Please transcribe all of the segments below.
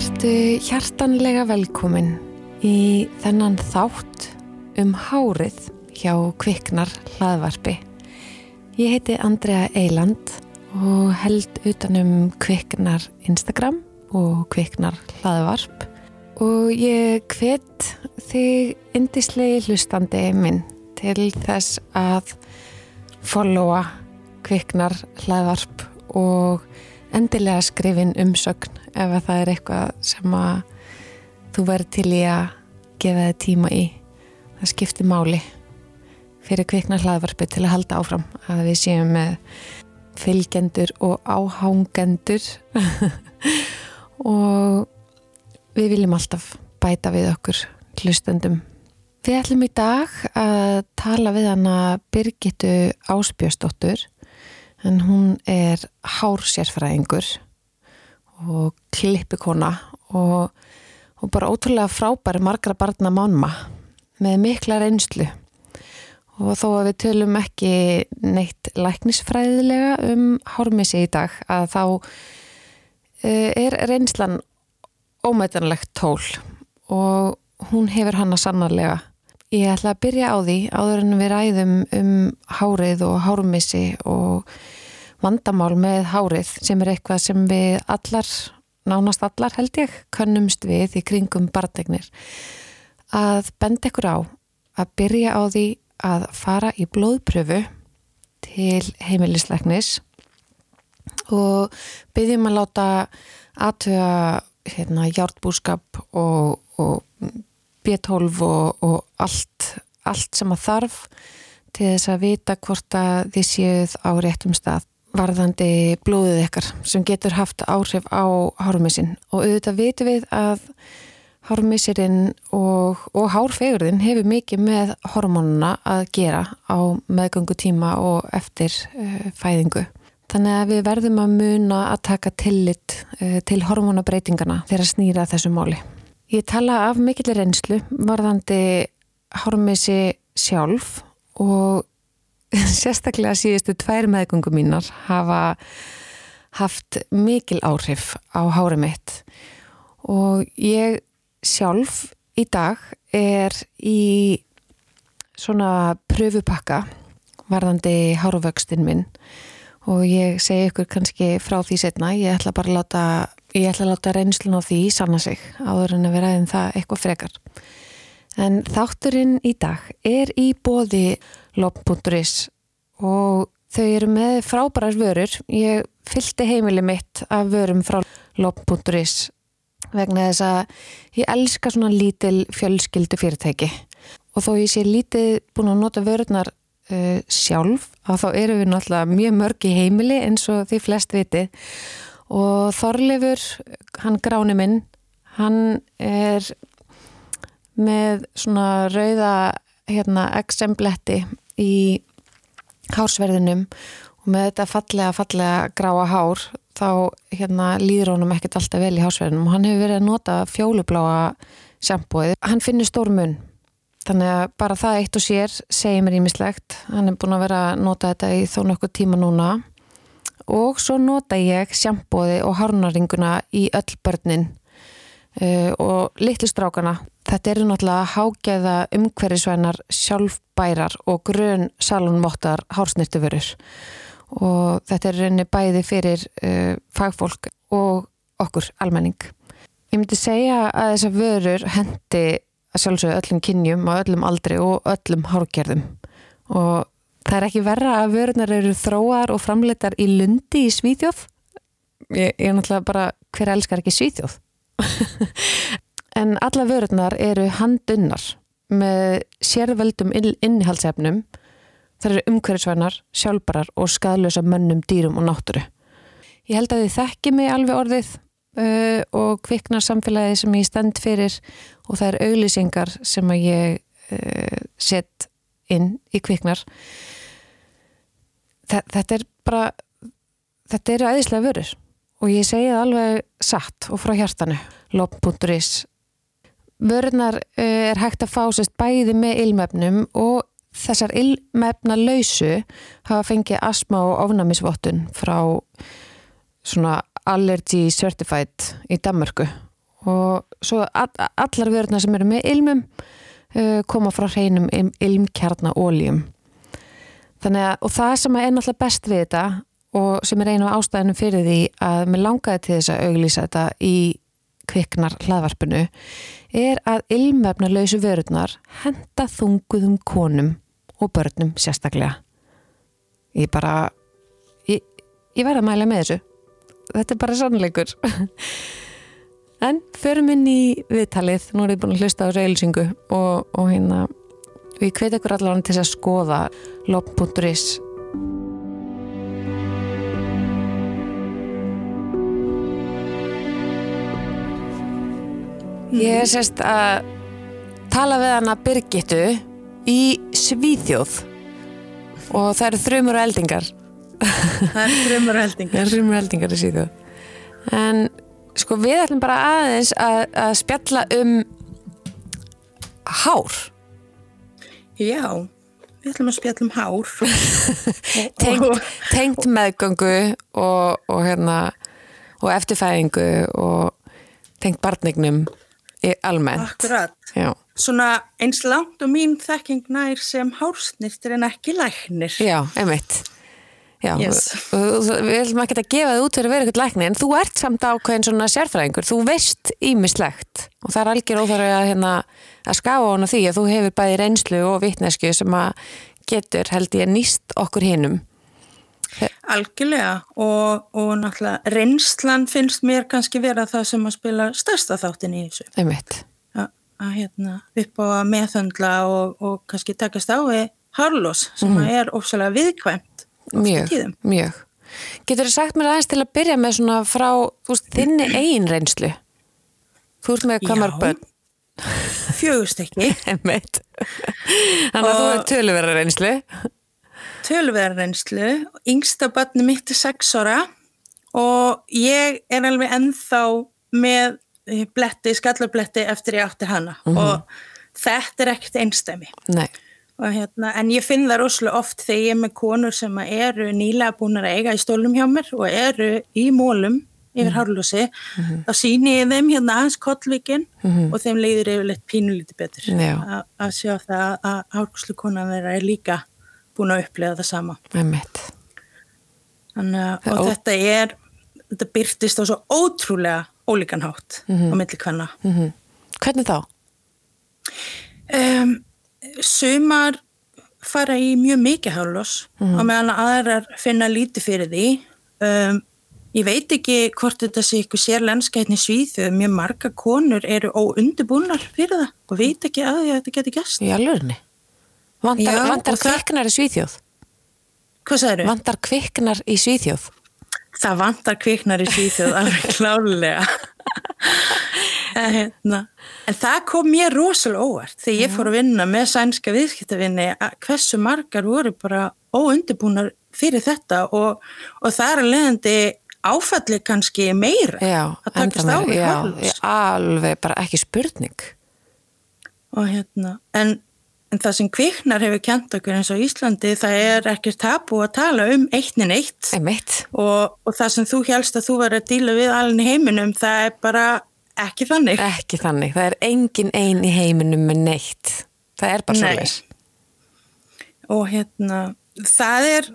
Vertu hjartanlega velkomin í þennan þátt um hárið hjá Kviknar hlaðvarpi. Ég heiti Andrea Eiland og held utanum Kviknar Instagram og Kviknar hlaðvarp og ég hvet þig indislegi hlustandi minn til þess að followa Kviknar hlaðvarp og endilega skrifin umsögn ef það er eitthvað sem að þú verður til í að gefa þið tíma í. Það skiptir máli fyrir kviknar hlaðvarpi til að halda áfram að við séum með fylgjendur og áhangendur. Og við viljum alltaf bæta við okkur hlustendum. Við ætlum í dag að tala við hana Birgittu Áspjöstóttur en hún er hársérfræðingur og klippikona og, og bara ótrúlega frábæri margra barna mánma með mikla reynslu. Og þó að við tölum ekki neitt læknisfræðilega um hármissi í dag að þá eh, er reynslan ómætanlegt tól og hún hefur hana sannarlega Ég ætla að byrja á því áður en við ræðum um hárið og hármissi og vandamál með hárið sem er eitthvað sem við allar, nánast allar held ég, könnumst við í kringum barndegnir. Að benda ykkur á að byrja á því að fara í blóðpröfu til heimilisleiknis og byggjum að láta aðtöða hérna, hjártbúskap og, og B12 og, og allt, allt sem að þarf til þess að vita hvort að þið séuð á réttum stað varðandi blóðið ykkar sem getur haft áhrif á hárumissin og auðvitað vitum við að hárumissirinn og, og hárfegurðin hefur mikið með hormónuna að gera á meðgöngu tíma og eftir uh, fæðingu. Þannig að við verðum að muna að taka tillit uh, til hormónabreitingana þegar snýra þessu máli. Ég tala af mikill reynslu varðandi hármissi sjálf og sérstaklega síðustu tvær meðgungum mínar hafa haft mikil áhrif á hári mitt. Og ég sjálf í dag er í svona pröfupakka varðandi háruvöxtin minn. Og ég segi ykkur kannski frá því setna, ég ætla bara að láta Ég ætla að láta reynslun á því sanna sig áður en að vera aðeins það eitthvað frekar. En þátturinn í dag er í bóði lop.is og þau eru með frábærar vörur. Ég fylgti heimili mitt af vörum frá lop.is vegna þess að ég elska svona lítil fjölskyldu fyrirtæki og þó ég sé lítið búin að nota vörurnar uh, sjálf að þá eru við náttúrulega mjög mörg í heimili eins og því flest vitið og Þorleifur, hann gráni minn, hann er með svona rauða hérna, eksembletti í hársverðinum og með þetta fallega, fallega gráa hár þá hérna, líður honum ekkert alltaf vel í hársverðinum og hann hefur verið að nota fjólubláa sjampóið. Hann finnur stór mun þannig að bara það eitt og sér segir mér ímislegt. Hann er búin að vera að nota þetta í þó nokkuð tíma núna og svo nota ég sjampóði og hárnaringuna í öll börnin uh, og litlu strákana. Þetta eru náttúrulega hágæða umhverjusvænar sjálfbærar og grön salunmóttar hársnirtuförur og þetta er reyni bæði fyrir uh, fagfólk og okkur almenning. Ég myndi segja að þessar vörur hendi að sjálfsögja öllum kynjum á öllum aldri og öllum hárgerðum og Það er ekki verra að vörunar eru þróar og framleitar í lundi í Svíþjóð. Ég, ég er náttúrulega bara, hver elskar ekki Svíþjóð? en alla vörunar eru handunnar með sérveldum innihaldsefnum. Það eru umhverfisvænar, sjálfbarar og skadlösa mönnum, dýrum og náttúru. Ég held að þið þekki mig alveg orðið uh, og kviknar samfélagi sem ég stend fyrir og það er auglýsingar sem að ég uh, sett inn í kviknar þetta er bara þetta eru aðeinslega vörur. Og ég segi það alveg satt og frá hjartanu lop.is vörunar eh, er hægt að fá sérst bæði með ilmefnum og þessar ilmefna lausu hafa fengið asma og ofnamisvottun frá svona Allergy Certified í Danmarku og svo all, allar vörðuna sem eru með ilmum uh, koma frá hreinum ilmkjarnaóljum að og það sem er náttúrulega best við þetta og sem er einu af ástæðinu fyrir því að mér langaði til þess að auglýsa þetta í kviknar hlaðvarpinu er að ilmöfna lausu vörðunar henda þunguðum konum og börnum sérstaklega. Ég bara ég, ég verða að mæla með þessu. Þetta er bara sannleikur. En förum inn í viðtalið. Nú er ég búin að hlusta á reylsingu og, og hérna við hveit ekkur allavega til að skoða lop.is Ég er sérst að tala við hana Birgittu í Svíþjóð. Og það eru þrjumur og eldingar. Það eru þrjumur og eldingar. Það eru þrjumur og eldingar í Svíþjóð. En sko við ætlum bara aðeins að, að spjalla um hár Já, við ætlum að spjalla um hár Tengt, tengt meðgöngu og, og hérna og eftirfæðingu og tengt barnignum almennt. Akkurat. Já. Svona eins langt og mín þekking nær sem hársnirtir en ekki læknir. Já, einmitt. Já, Yes. við viljum ekki að gefa þið út fyrir að vera eitthvað lækni en þú ert samt ákveðin svona sérfræðingur þú veist ímislegt og það er algjör óþarfi að, hérna, að skafa hana því að þú hefur bæði reynslu og vitnesku sem að getur held ég nýst okkur hinnum Algjörlega og, og náttúrulega reynslan finnst mér kannski vera það sem að spila stærsta þáttin í þessu. Að, að hérna upp á að meðhöndla og, og kannski takast á við hárlós sem mm. er ofsalega viðkvæmt. Mjög, mjög. Getur þú sagt mér aðeins til að byrja með svona frá veist, þinni eigin reynslu? Þú ert með hvað Já. mörg börn? Fjögust ekki. Einmitt. Þannig að þú er töluvera reynslu. tölverðarreynslu, yngsta barni mitt er 6 ára og ég er alveg ennþá með bletti, skallarbletti eftir ég átti hana og þetta er ekkert einstæmi. Nei, Hérna, en ég finn það rosalega oft þegar ég er með konur sem eru nýlega búin að eiga í stólum hjá mér og eru í mólum yfir hárlúsi, þá sýni ég þeim hérna aðeins kollvíkin og þeim leiður yfirleitt pínulítið betur. Að sjá það að hárlúslu konan þeirra er líka búin að upplega það sama. Þannig, að- Það þetta er, þetta byrtist á svo ótrúlega ólíkan hátt á milli hvenna. Mm Hvernig þá? Um, sumar fara í mjög mikið hárlós og meðan aðrar finna lítið fyrir því. Um, ég veit ekki hvort þetta sé eitthvað sér lenskætni svíþjóð, mjög marga konur eru óundibúnar fyrir það og veit ekki að þetta geti gæst. Í alvörinni? Vantar, Já, vantar og það- kviknar í Svíþjóð? Hvað sagður Vantar kviknar í Svíþjóð? Það vantar kviknar í Svíþjóð alveg klárlega. en, hérna, en það kom mér rosalega óvart þegar ég fór að vinna með sænska viðskiptavinni að hversu margar voru bara óundibúnar fyrir þetta og, og það er að leiðandi áfalli kannski meira Já, að takast á hárlós. ég- alveg bara ekki spurning. og hérna, en, en það sem kviknar hefur kent okkur eins og Íslandi það er ekkert tabu að tala um eittnin eitt og, og það sem þú helst að þú verður að díla við alveg heiminum, það er bara ekki þannig. Ekki þannig. Það er engin ein í heiminum með neitt. Það er bara Nei. svolítið. Og hérna, það er,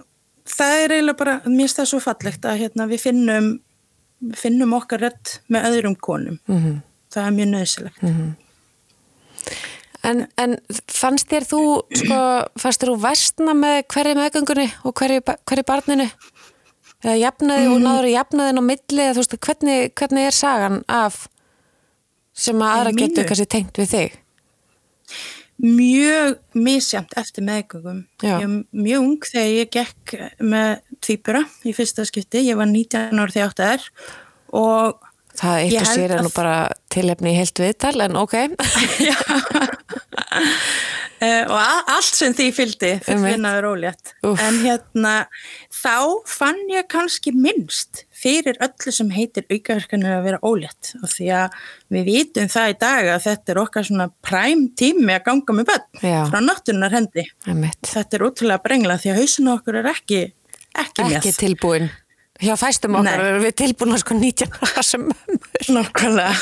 það er eiginlega bara, mér finnst það svo fallegt að hérna, við finnum, finnum okkar rödd með öðrum konum. Mm Það er mjög nöðsilegt. En, en fannst þér þú, sko, fannst þér þú vestna með hverju meðgöngunni og hverju, hverju barninu? Eða jafnaði og náður jafnaðin á milli, eða veist, hvernig, hvernig er sagan af sem að aðra getur kannski tengt við þig? Mjög misjamt eftir meðgöngum. Ég var mjög ung þegar ég gekk með tvíbura í fyrsta skipti. Ég var 19 ára þegar átti þær og Það eitt Ég og held sér er nú bara tilefni í heilt viðtal, en ok. Uh, og allt sem því fylgdi fullvinnaður ólétt Úff. en hérna þá fann ég kannski minnst fyrir öllu sem heitir aukaverkanir að vera ólétt og því að við vitum það í dag að þetta er okkar svona præm tími að ganga með börn Já. frá náttúrunar hendi þetta er útrúlega brengla því að hausinu okkur er ekki ekki, Ekki tilbúin. hjá fæstum okkar Nei. erum við tilbúin að sko 19 ára sem Nákvæmlega.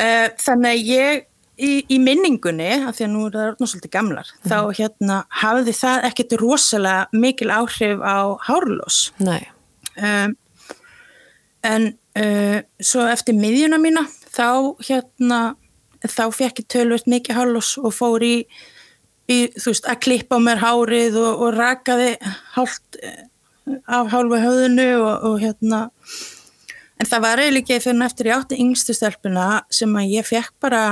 Uh, þannig að ég í, í minningunni, af því að nú er það orðnað svolítið gamlar, þá hérna hafði það ekkert rosalega mikil áhrif á hárlós. Nei, Um, en uh, svo eftir miðjuna mína, þá hérna, þá fekk ég tölvöld mikið hárlós og fór í, í, þú veist, að klippa á mér hárið og, og rakaði hálft af hálfu höfðinu og, og hérna, En það var eiginlega ekki fyrir eftir ég átti yngstu stelpuna sem að ég fekk bara,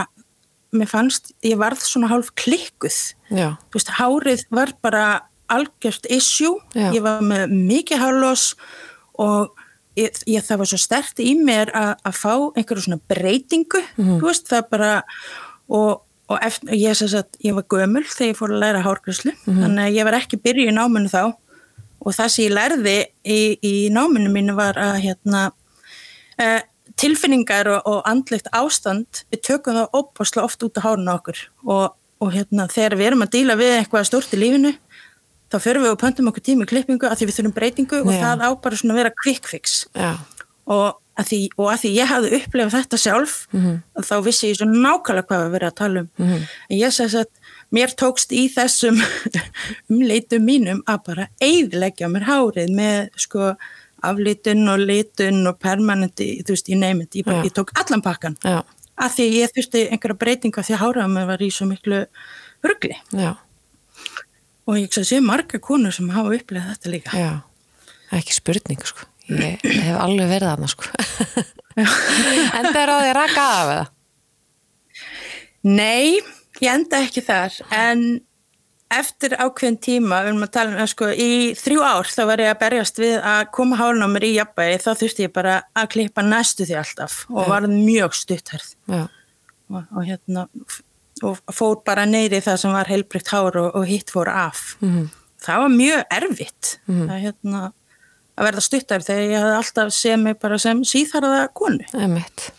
mér fannst, ég varð svona hálf klikkuð. já, Þú veist, hárið var bara algjört issue. Já. Ég var með mikið hárlós og ég, ég, það var svo stert í mér að, að fá einhverju svona breytingu. Þú veist, það bara, og, og eftir, ég, sagt, ég var gömul þegar ég fór að læra hárgræslu. Þannig að ég var ekki byrjuð í náminu þá. Og það sem ég lærði í, í náminu mínu var að hérna, uh, tilfinningar og, og andlegt ástand, við tökum það óbáslega oft út af hárun okkur og, og hérna, þegar við erum að díla við eitthvað stórt í lífinu, þá förum við og pöntum okkur tími klippingu að því við þurfum breytingu og Já. það á bara svona að vera quick fix. Og að því, og að því ég hafði upplefað þetta sjálf þá vissi ég svo nákvæmlega hvað við verið að tala um. En ég segi að mér tókst í þessum umleitum mínum að bara eiðleggja mér hárið með sko aflitun og litun og permanenti, þú veist, ég neymit ég, bara- ég tók allan pakkan já, að því ég þurfti einhverja breytinga því að háraða mér var í svo miklu rugli. Já, og ég sé marga konur sem hafa upplefað þetta líka já. Ekki spurning, sko. Ég hef alveg verið þarna, sko. en það er á því að raka af eða? Nei, ég enda ekki þar en eftir ákveðin tíma, við erum að tala um að sko í þrjú ár þá var ég að berjast við að koma hálun á mér í jafnbæði þá þurfti ég bara að klippa næstu því alltaf og var mjög stutthærð Já, og, og hérna og fór bara neyri það sem var heilbrygt hár og, og hitt fór af Mhm. það var mjög erfitt að, hérna, að verða stutthærð þegar ég hafði alltaf séð mig bara sem síðharða konu emitt.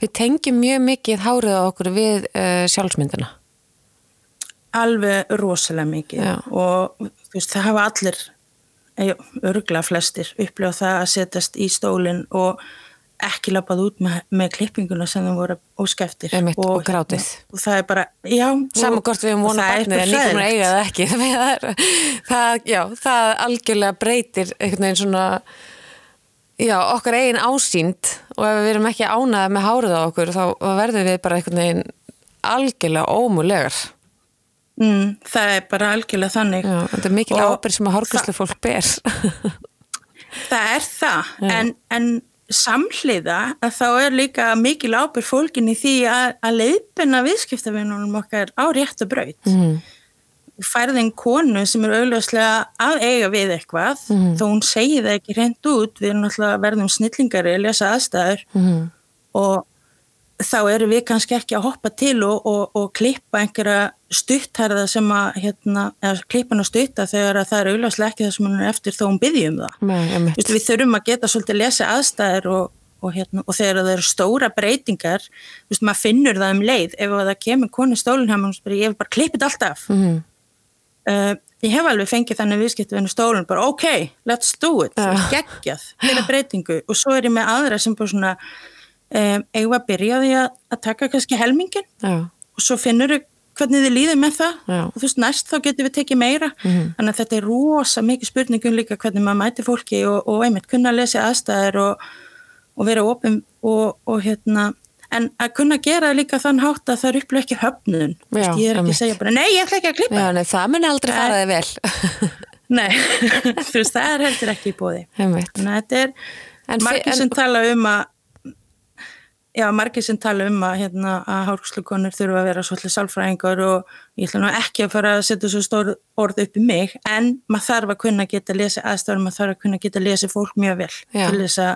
Við tengjum mjög mikið hárið á okkur við uh, sjálfsmyndina. alveg rosalega mikið Já. og veist, það hafa allir örgla flestir upplifað það að setjast í stólinn og ekki lappað út með, með klippinguna sem þeim voru óskeftir Einmitt, og grátið. og það er bara, já Saman og- hvort við höfum og vona það er barnið en að hræðilegt. eiga það ekki. það, það, já, það algjörlega breytir einhvern veginn svona já, okkar eigin ásýnd og ef við erum ekki ánað með hárið á okkur þá verðum við bara einhvern veginn algjörlega ómulegar. mm, það er bara algjörlega þannig Já, þetta er mikil Og ábyrg sem að hárgræslu fólk ber. það er það en, en samhliða að þá er líka mikil ábyrg fólkin í því að, að leiðbina viðskiptavinnunum okkar á réttu braut mm. færðin konu sem er auðvitað að eiga við eitthvað Mhm. þó hún segi það ekki reynd út við erum náttúrulega verðum snillingari að lesa aðstæður Mm. og þá eru við kannski ekki að hoppa til og, og, og klippa einhverja stuttherða sem að hérna, klippa hann að stutta þegar að það er auðvitað ekki það sem hann er eftir þó hún byggði um það Nei. Vistu, við þurfum að geta svolítið að lesa aðstæður og, og, hérna, og þegar það eru stóra breytingar vistu, maður finnur það um leið ef það kemur konu mér og spyrir, ég vil bara klippa þetta alltaf Mm. uh, ég hef alveg fengið þannig viðskiptu við stólinn, bara ok, let's do it Já. geggjað, heila breytingu og svo er ég með aðra sem bara svona um, eigum við að byrja því að, að taka kannski helmingin Já, og svo finnur við hvernig þið líður með það Já. og þú veist næst þá getum við tekið meira Mhm. þannig að þetta er rosa mikið spurningum líka hvernig maður mæti fólki og, og einmitt kunna að lesa aðstæður og, og vera opum og, og hérna en að kunna gera líka þann hátt að það er upplöð ekki höfnun Já, ég er ekki að segja bara nei ég ætla ekki að klippa já nei, það muni aldrei Nei. fara þig vel. nei, þú veist það er heldur ekki í bóði að þetta er En margir en- sem tala um að já, margir sem tala um að hérna, að hárkslukonur þurfa að vera svolítið sálfræðingar og ég ætla nú ekki að fara að setja svo stór orð upp í mig en maður þarf að kunna geta að lesa aðstæður maður þarf að kunna geta að lesa fólk mjög vel Já. til þess að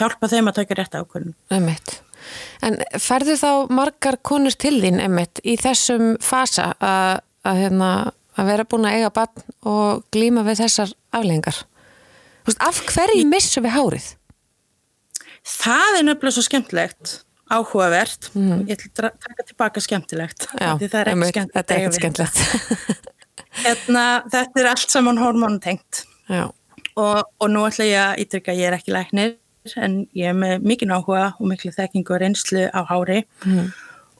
hjálpa þeim að taka rétt ákvörðun Einmitt. En ferðu þá margar konur til þín, einmitt, í þessum fasa að, að, hérna, að vera búin að eiga barn og glíma við þessar afleggingar? Af hverju missum við hárið? Það er nefnilega svo skemmtilegt áhugavert, ég ætla að taka tilbaka skemmtilegt, því það er ekki skemmtilegt Þetta er að skemmtilegt. hérna, þetta er allt saman hormónutengt Já, og, og nú ætla ég að ítrykka að ég er ekki læknir en ég er með mikið áhuga og miklu þekkingu og reynslu á hári. Mm.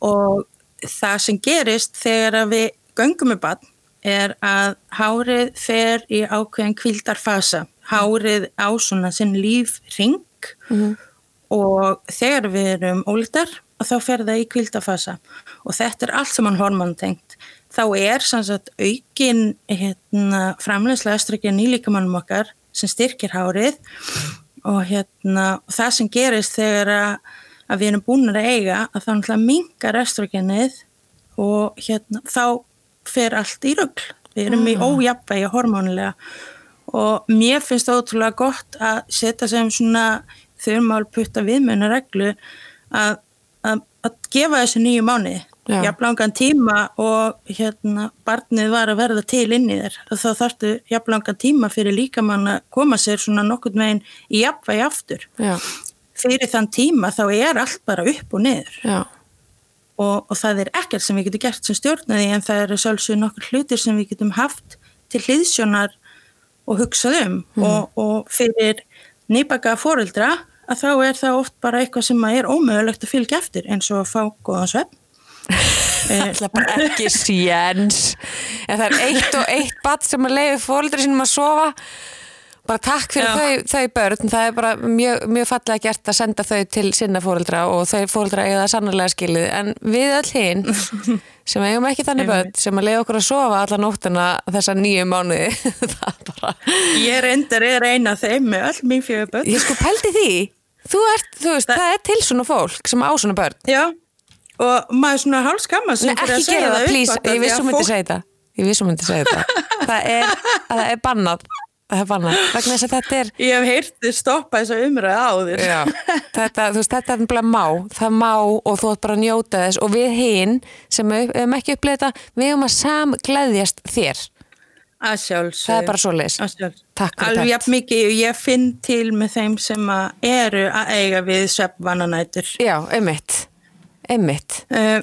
og það sem gerist þegar við göngum með bann er að hárið fer í ákveðin kvildarfasa hárið á svona sinn lífring mm. Og þegar við erum ólítar þá fer það í kvildafasa og þetta er allt sem hann hormontengt. Þá er sannsagt aukin hérna, framlegslega öströgin í líkamannum okkar sem styrkir hárið. Og hérna, það sem gerist þegar að, við erum búin að eiga að þá mingar öströginnið og hérna, þá fer allt í röggl við erum í ah. ójapvægi hormónilega og mér finnst það ótrúlega gott að setja sem svona þurrmál putta viðmjöna reglu að, að, að gefa þessu nýju mánu jafn langan tíma og hérna barnið var að verða til inn í þér. Þá þarftu jafn langan tíma fyrir líkamann að koma sér svona nokkurt meginn í jafnvægi aftur. Já. fyrir þann tíma þá er allt bara upp og niður. Og, og það er ekkert sem við getum gert sem stjórnaði en það eru sjálfsögur nokkur hlutir sem við getum haft til hliðsjónar og hugsað um. Mm. og, og fyrir nýbaka fóreldra að þá er það oft bara eitthvað sem er ómögulegt að fylgja eftir eins og að fá góðan svepp Það er bara ekki séns. En það er eitt og eitt batt sem að leiði fólkdra sínum að sofa bara takk fyrir þau, þau börn. Það er bara mjög, mjög fallega gert að senda þau til sinna fólkdra og þau fólkdra eiga það sannlega skilið. En við öll hinn sem eigum ekki þannig börn sem að leiða okkur að sofa alla nóttuna þessa nýju mánuði bara... Ég reyndar er eina þeim með öll mín fjögur börn. Ég sko pældi því. Þú ert, þú veist, það, það er til svona fólk sem á svona börn. Já og maður svona hálfskamma sem fyrir að segja það please, upp ég vissum myndi segja þetta. Ég vissum myndi segja þetta. Það er, það er bannað það er bannað vegna þess að þetta er ég hef heyrti stoppa þess að umræða á þér þetta, veist, þetta er bara má. Það má og þú ætti bara að njóta þess. Og við hinn sem við hefum ekki upplegað þetta við hefum að samgleðjast þér. Að sjálfs það er bara svo leis alveg mikið. Og ég finn til með þeim sem eru að eiga við sveppvananætur Já, um mitt einmitt. Uh,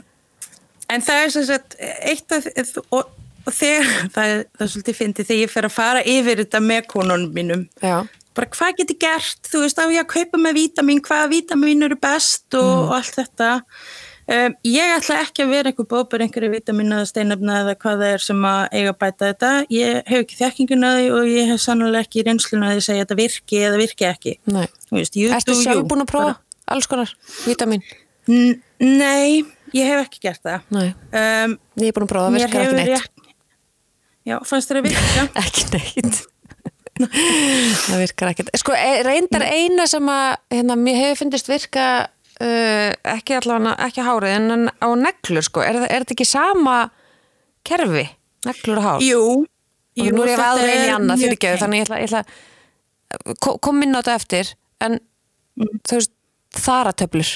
en það er sem sagt eitt af og, og þegar, það er, það er svolítið fyndið þegar ég fer að fara yfir þetta með konunum mínum. Já. bara hvað getur gert? Þú veist á ég að kaupa með vítamin hvaða vítamin eru best og, mm. og allt þetta. Um, ég ætla ekki að vera einhver bópar einhverju vítamin eða steinöfna eða hvað það er sem að eiga að bæta þetta. Ég hef ekki þekkinguna því og ég hef sannlega ekki reynsluna að því að þetta virki eða virki ekki. Nei, Æstu sjálf búin að prófa alls konar vítamin? Nei, ég hef ekki gert það. Um, Ég hef búin að prófa, það virkar ekki neitt. Já, fannst þér að virka? ekki neitt. Það virkar ekki Sko, e, reyndar eina sem að hérna, mér hefur fundist virka uh, ekki allavega, ekki hárið en á neglur, sko, er, er þetta ekki sama kerfi, neglur og hár? Jú, Jú Nú er ég aðra einn í annað fyrirgeðu, þannig ég ætla, ég ætla kom inn á þetta eftir en mm. þú veist, þaratöflur.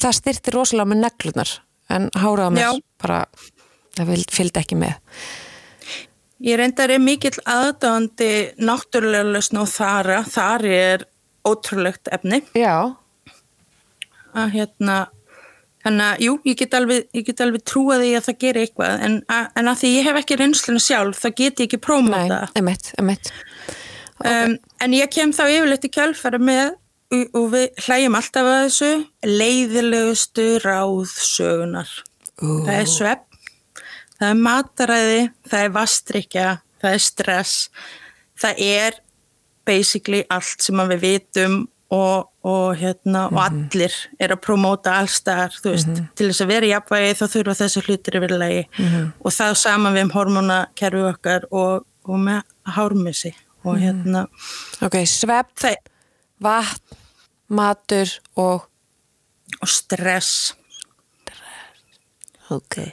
Það styrtir rosalega með neglunar en háraða mér bara það fylgdi ekki með Ég reyndar er mikill aðdáðandi náttúrulega lausn og þara þar er ótrúlegt efni Já að hérna Þannig að, jú, ég get alveg, alveg trúa því að það gerir eitthvað, en að, en að því ég hef ekki reynsluna sjálf, þá get ég ekki prófum þetta. Nei, emitt, emitt. Okay. Um, en ég kem þá yfirleitt í kjálfæra með og við hlægjum alltaf að þessu leiðilegustu ráðsögunar uh. það er svepp það er mataræði, það er vastrykja það er stress það er basically allt sem við vitum og, og, hérna, mm -hmm. og mhm. allir er að promóta allstaðar, veist, mm -hmm. til þess að vera í jafnvægi þá þurfa þessi hlutir yfir lagi mm -hmm. og það saman við um hormonakerfi okkar og, og með hármissi og mhm. hérna Ok, svepp vatn, matur og og stress ok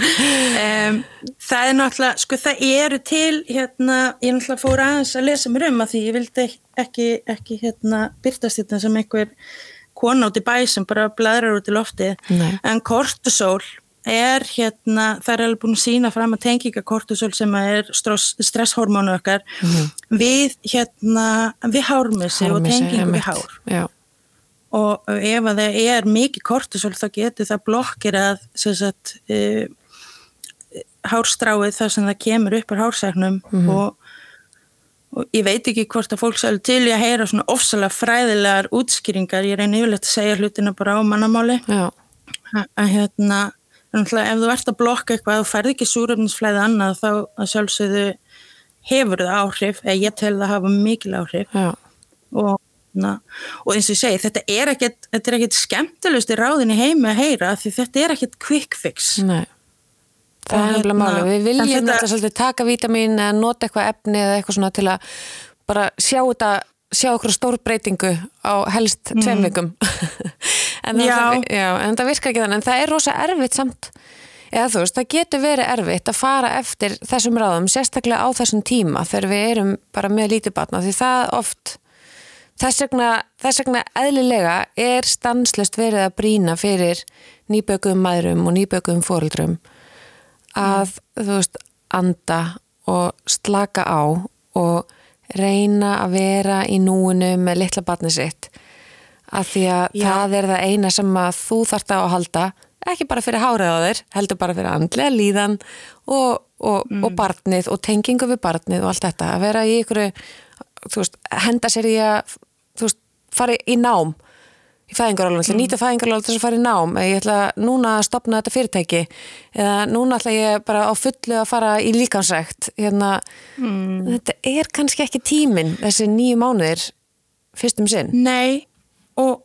um, það er náttúrulega sko það eru til hérna, ég náttúrulega fór aðeins að lesa mér um að því ég vildi ekki, ekki hérna, byrtast þetta sem einhver kona út í bæ sem bara bladrar út í lofti Nei. en kortisol er hérna, það er alveg búin að sína fram að tenginga kortisol sem er stresshormónu okkar mm -hmm. við hérna, við hármissi og tengingu við hár Já. Og ef að það er mikið kortisol þá getur það blokkir að sagt, e, hárstráið þar sem það kemur upp á hársæknum mm -hmm. og og ég veit ekki hvort að fólk sælu til ég að heyra svona ofsalega fræðilegar útskýringar, ég reyni yfirlegt að segja hlutina bara á mannamáli. Að hérna, ef þú ert að blokka eitthvað, þú færð ekki súröfnisflæði annað þá að sjálfsögðu hefur það áhrif, eða ég tel það hafa mikil áhrif. Já, og, na, og eins og ég segi, þetta er ekkit, þetta er ekkit skemmtilegust í ráðin í heimi að heyra því þetta er ekkit quick fix nei. Það er nefnilega hérna, máli. Við en viljum þetta- þetta svolítið taka vítamin eða nota eitthvað efni eða eitthvað svona til að bara sjá þetta, sjá okkur stór breytingu á helst tveim vikum. en, Mm. Já, en það virkar ekki þannig. En það er rosa erfitt samt. Eða þú veist, það getur verið erfitt að fara eftir þessum ráðum, sérstaklega á þessum tíma þegar við erum bara með lítið batna því það oft þess vegna, þess vegna eðlilega er stanslust verið að brína fyrir nýbökuðum maðurum og nýbökuðum fóreldrum að þú veist anda og slaka á og reyna að vera í núinu með litla batni sitt. Af því að Já. það er það eina sem að þú þarft á að halda ekki bara fyrir hárið á þér, heldur bara fyrir andlega líðan og, og, og barnið og tengingu við barnið og allt þetta. Að vera í ykkur henda sér í að fara í nám í fæðingarálun, ætla að nýta fæðingarálun til þess að fara í nám, ég ætla núna að stopna þetta fyrirtæki, eða núna ætla ég bara á fullu að fara í líkansrækt hérna, þetta er kannski ekki tíminn, þessi nýju mánuðir fyrstum sinn. Nei, og,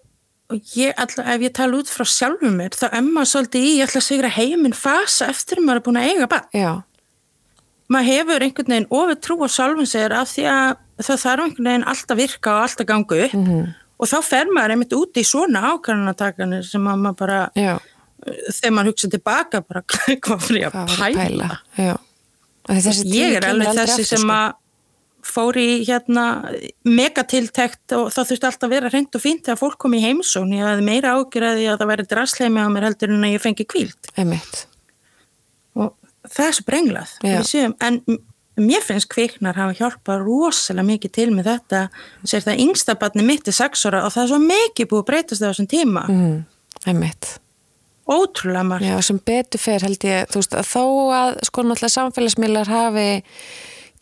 og ég ætla, ef ég tala út frá sjálfum mér, þá emma svolítið í, ég ætla að segra heiminn fasa eftir að maður er búin að eiga barn. Já, Maður hefur einhvern veginn ofið trú á sjálfum sér af því að það þarf einhvern veginn alltaf virka og alltaf gangu upp Mhm. og þá fer maður einmitt út í svona ákvæmnatakanir sem að maður bara, já, þegar maður hugsa tilbaka, bara hvað fyrir að pæla. pæla Ég er alveg þessi aftur, sem sko. að fór í hérna megatiltekt og það þurfti alltaf að vera reynd og fínt þegar fólk kom í heimsón. Ég hafði meira ágjörði að það væri drasleimi á mér heldur en að ég fengi kvíld. Og það er svo brenglað. En mér finnst kviknar hafa hjálpað rosalega mikið til með þetta. Sér það yngsta barni mitt er sex ára og það er svo mikið búið að breytast á þessum tíma. mm, einmitt Ótrúlega margt. Já, sem betur fer held ég, þú veist, að þó að sko náttúrulega samfélagsmiðlar hafi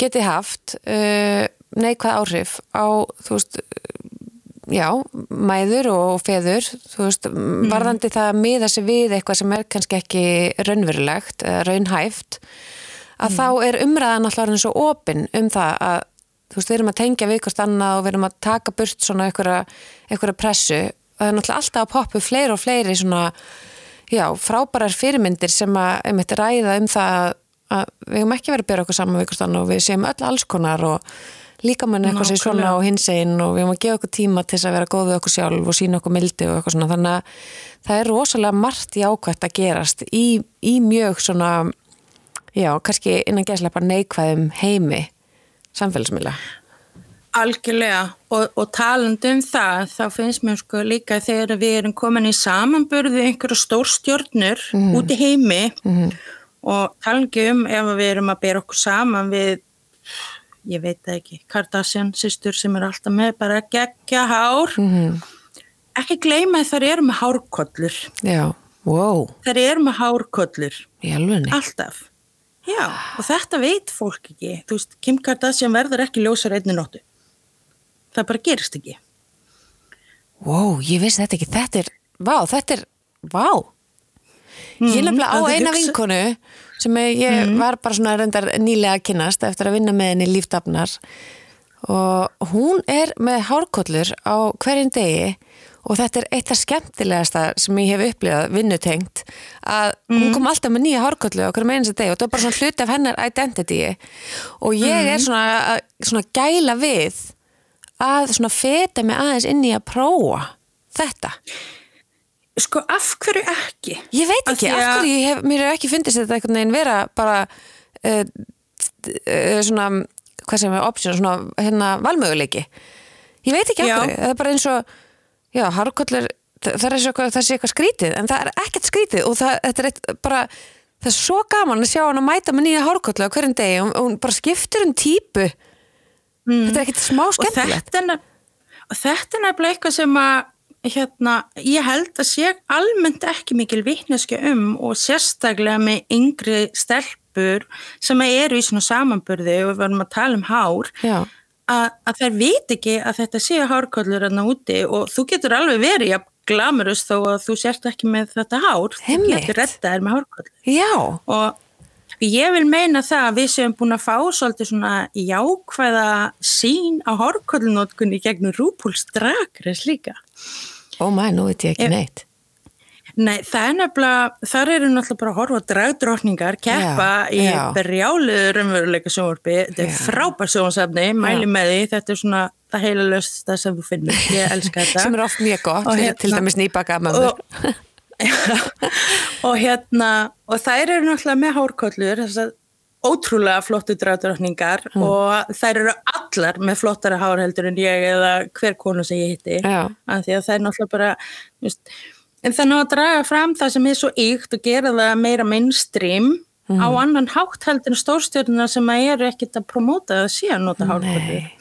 getið haft uh, neikvæð áhrif á, þú veist, já, mæður og feður, þú veist, varðandi það að miða sig við eitthvað sem er kannski ekki raunverulegt, raunhæft, að þá er umræðan alltaf orðin svo opinn um það að, þú veist, við erum að tengja við hvort annað og við erum að taka burt svona einhverja pressu, það er náttúrulega alltaf að poppu fleiri og fleiri svona, já, frábærar fyrirmyndir sem að einmitt ræða um það að, við höfum ekki verið að bera okkur saman við hvort annað og við séum öll alls konar og líka mann eitthvað sem svona og hins einn og við höfum að gefa okkur tíma til þess að vera góð við okkur sjálf og sína okkur mildi og eitthvað svona. Þannig að það er rosalega margt jákvætt að gerast í, í mjög svona já, kannski innan gæslega bara neikvæðum heimi samfélagsmiðla. Algjörlega. Og, og talandi um það þá finnst mér sko líka þegar við erum komin í samanburði einhverju stórstjörnur út í heimi og talandi um ef við erum að bera okkur saman við ég veit það ekki, Kardashian sýstur sem er alltaf með bara geggja hár. Mm ekki gleyma að þær eru með hárkollur. Já, wow, þær eru með hárkollur. Alltaf. Já, og þetta veit fólk ekki. Þú veist, Kim Kardashian verður ekki ljósar einni nóttu. Það bara gerist ekki. Wow, ég vissi þetta ekki, þetta er, vá, þetta er, vá. Ég Mm, nefnilega á eina hugsa- vinkonu sem ég var bara svona reyndar nýlega að kynast eftir að vinna með henni líftafnar. Og hún er með hárkollur á hverjum degi og þetta er eitt af skemmtilegasta sem ég hef upplifað vinnutengt að hún kom alltaf með nýja hárkollu á hverjum einasta degi og þetta var bara svona hluti af hennar identity. Og ég er svona, að- svona gæla við að svona feta mig aðeins inn í að prófa þetta. Sko, af hverju ekki? Ég veit Af ekki, af að- hverju hef, mér hefur ekki fundist þetta einhvern veginn vera bara uh, uh, svona, hvað sem er option, svona hérna valmöguleiki. Ég veit ekki af Já. hverju, það er bara eins og, já, harkollur, það er eitthvað- það sé eitthvað skrítið, en það er ekkert skrítið og það, þetta er eitt, bara, það er svo gaman að sjá hann að mæta með nýja hárkollu á hverjum degi og, hún bara skiptir um típu. Þetta er ekkert smá og skemmtilegt. og þetta er nefnilega eitthvað sem að hérna, ég held að sé almennt ekki mikil vitneski um og sérstaklega með yngri stelpur sem eru í svona samanburði og við varum að tala um hár Já, að, að þær veit ekki að þetta séu hárkollur enna úti og þú getur alveg verið ja, glamurust þó að þú sért ekki með þetta hár, Einmitt. þú getur rettaðir með hárkollur Já, og ég vil meina það að við séum búin að fá svolítið svona jákvæða sín á hárkollunótkunni gegnum rúpúls dragres líka. Ó mæ, nú veit ég ekki Ef- neitt. Nei, það er nefnilega, þar eru náttúrulega bara að horfa á dragdrottningar, keppa Já, í já. brjáluðu raunveruleika sjónvarpi, þetta er Já. frábær sjónvarsefni, mæli með því, þetta er svona það heila löst það sem þú finnur, ég elska þetta. sem er oft mjög gott, hérna- til dæmis nýbaka mömmur og, og hérna, og þær eru náttúrulega með hárkollur, þess að ótrúlega flottu dragdrottningar Mm. og þær eru allar með flottara hárheldur en ég eða hver konu sem ég hitti af því að það er náttúrulega bara veist, en það er náttúrulega að draga fram það sem er svo ykt og gera það meira mainstream Mm. á annan hátt heldur en stórstjörnuna sem að eru ekkit að promóta það að nota Nei,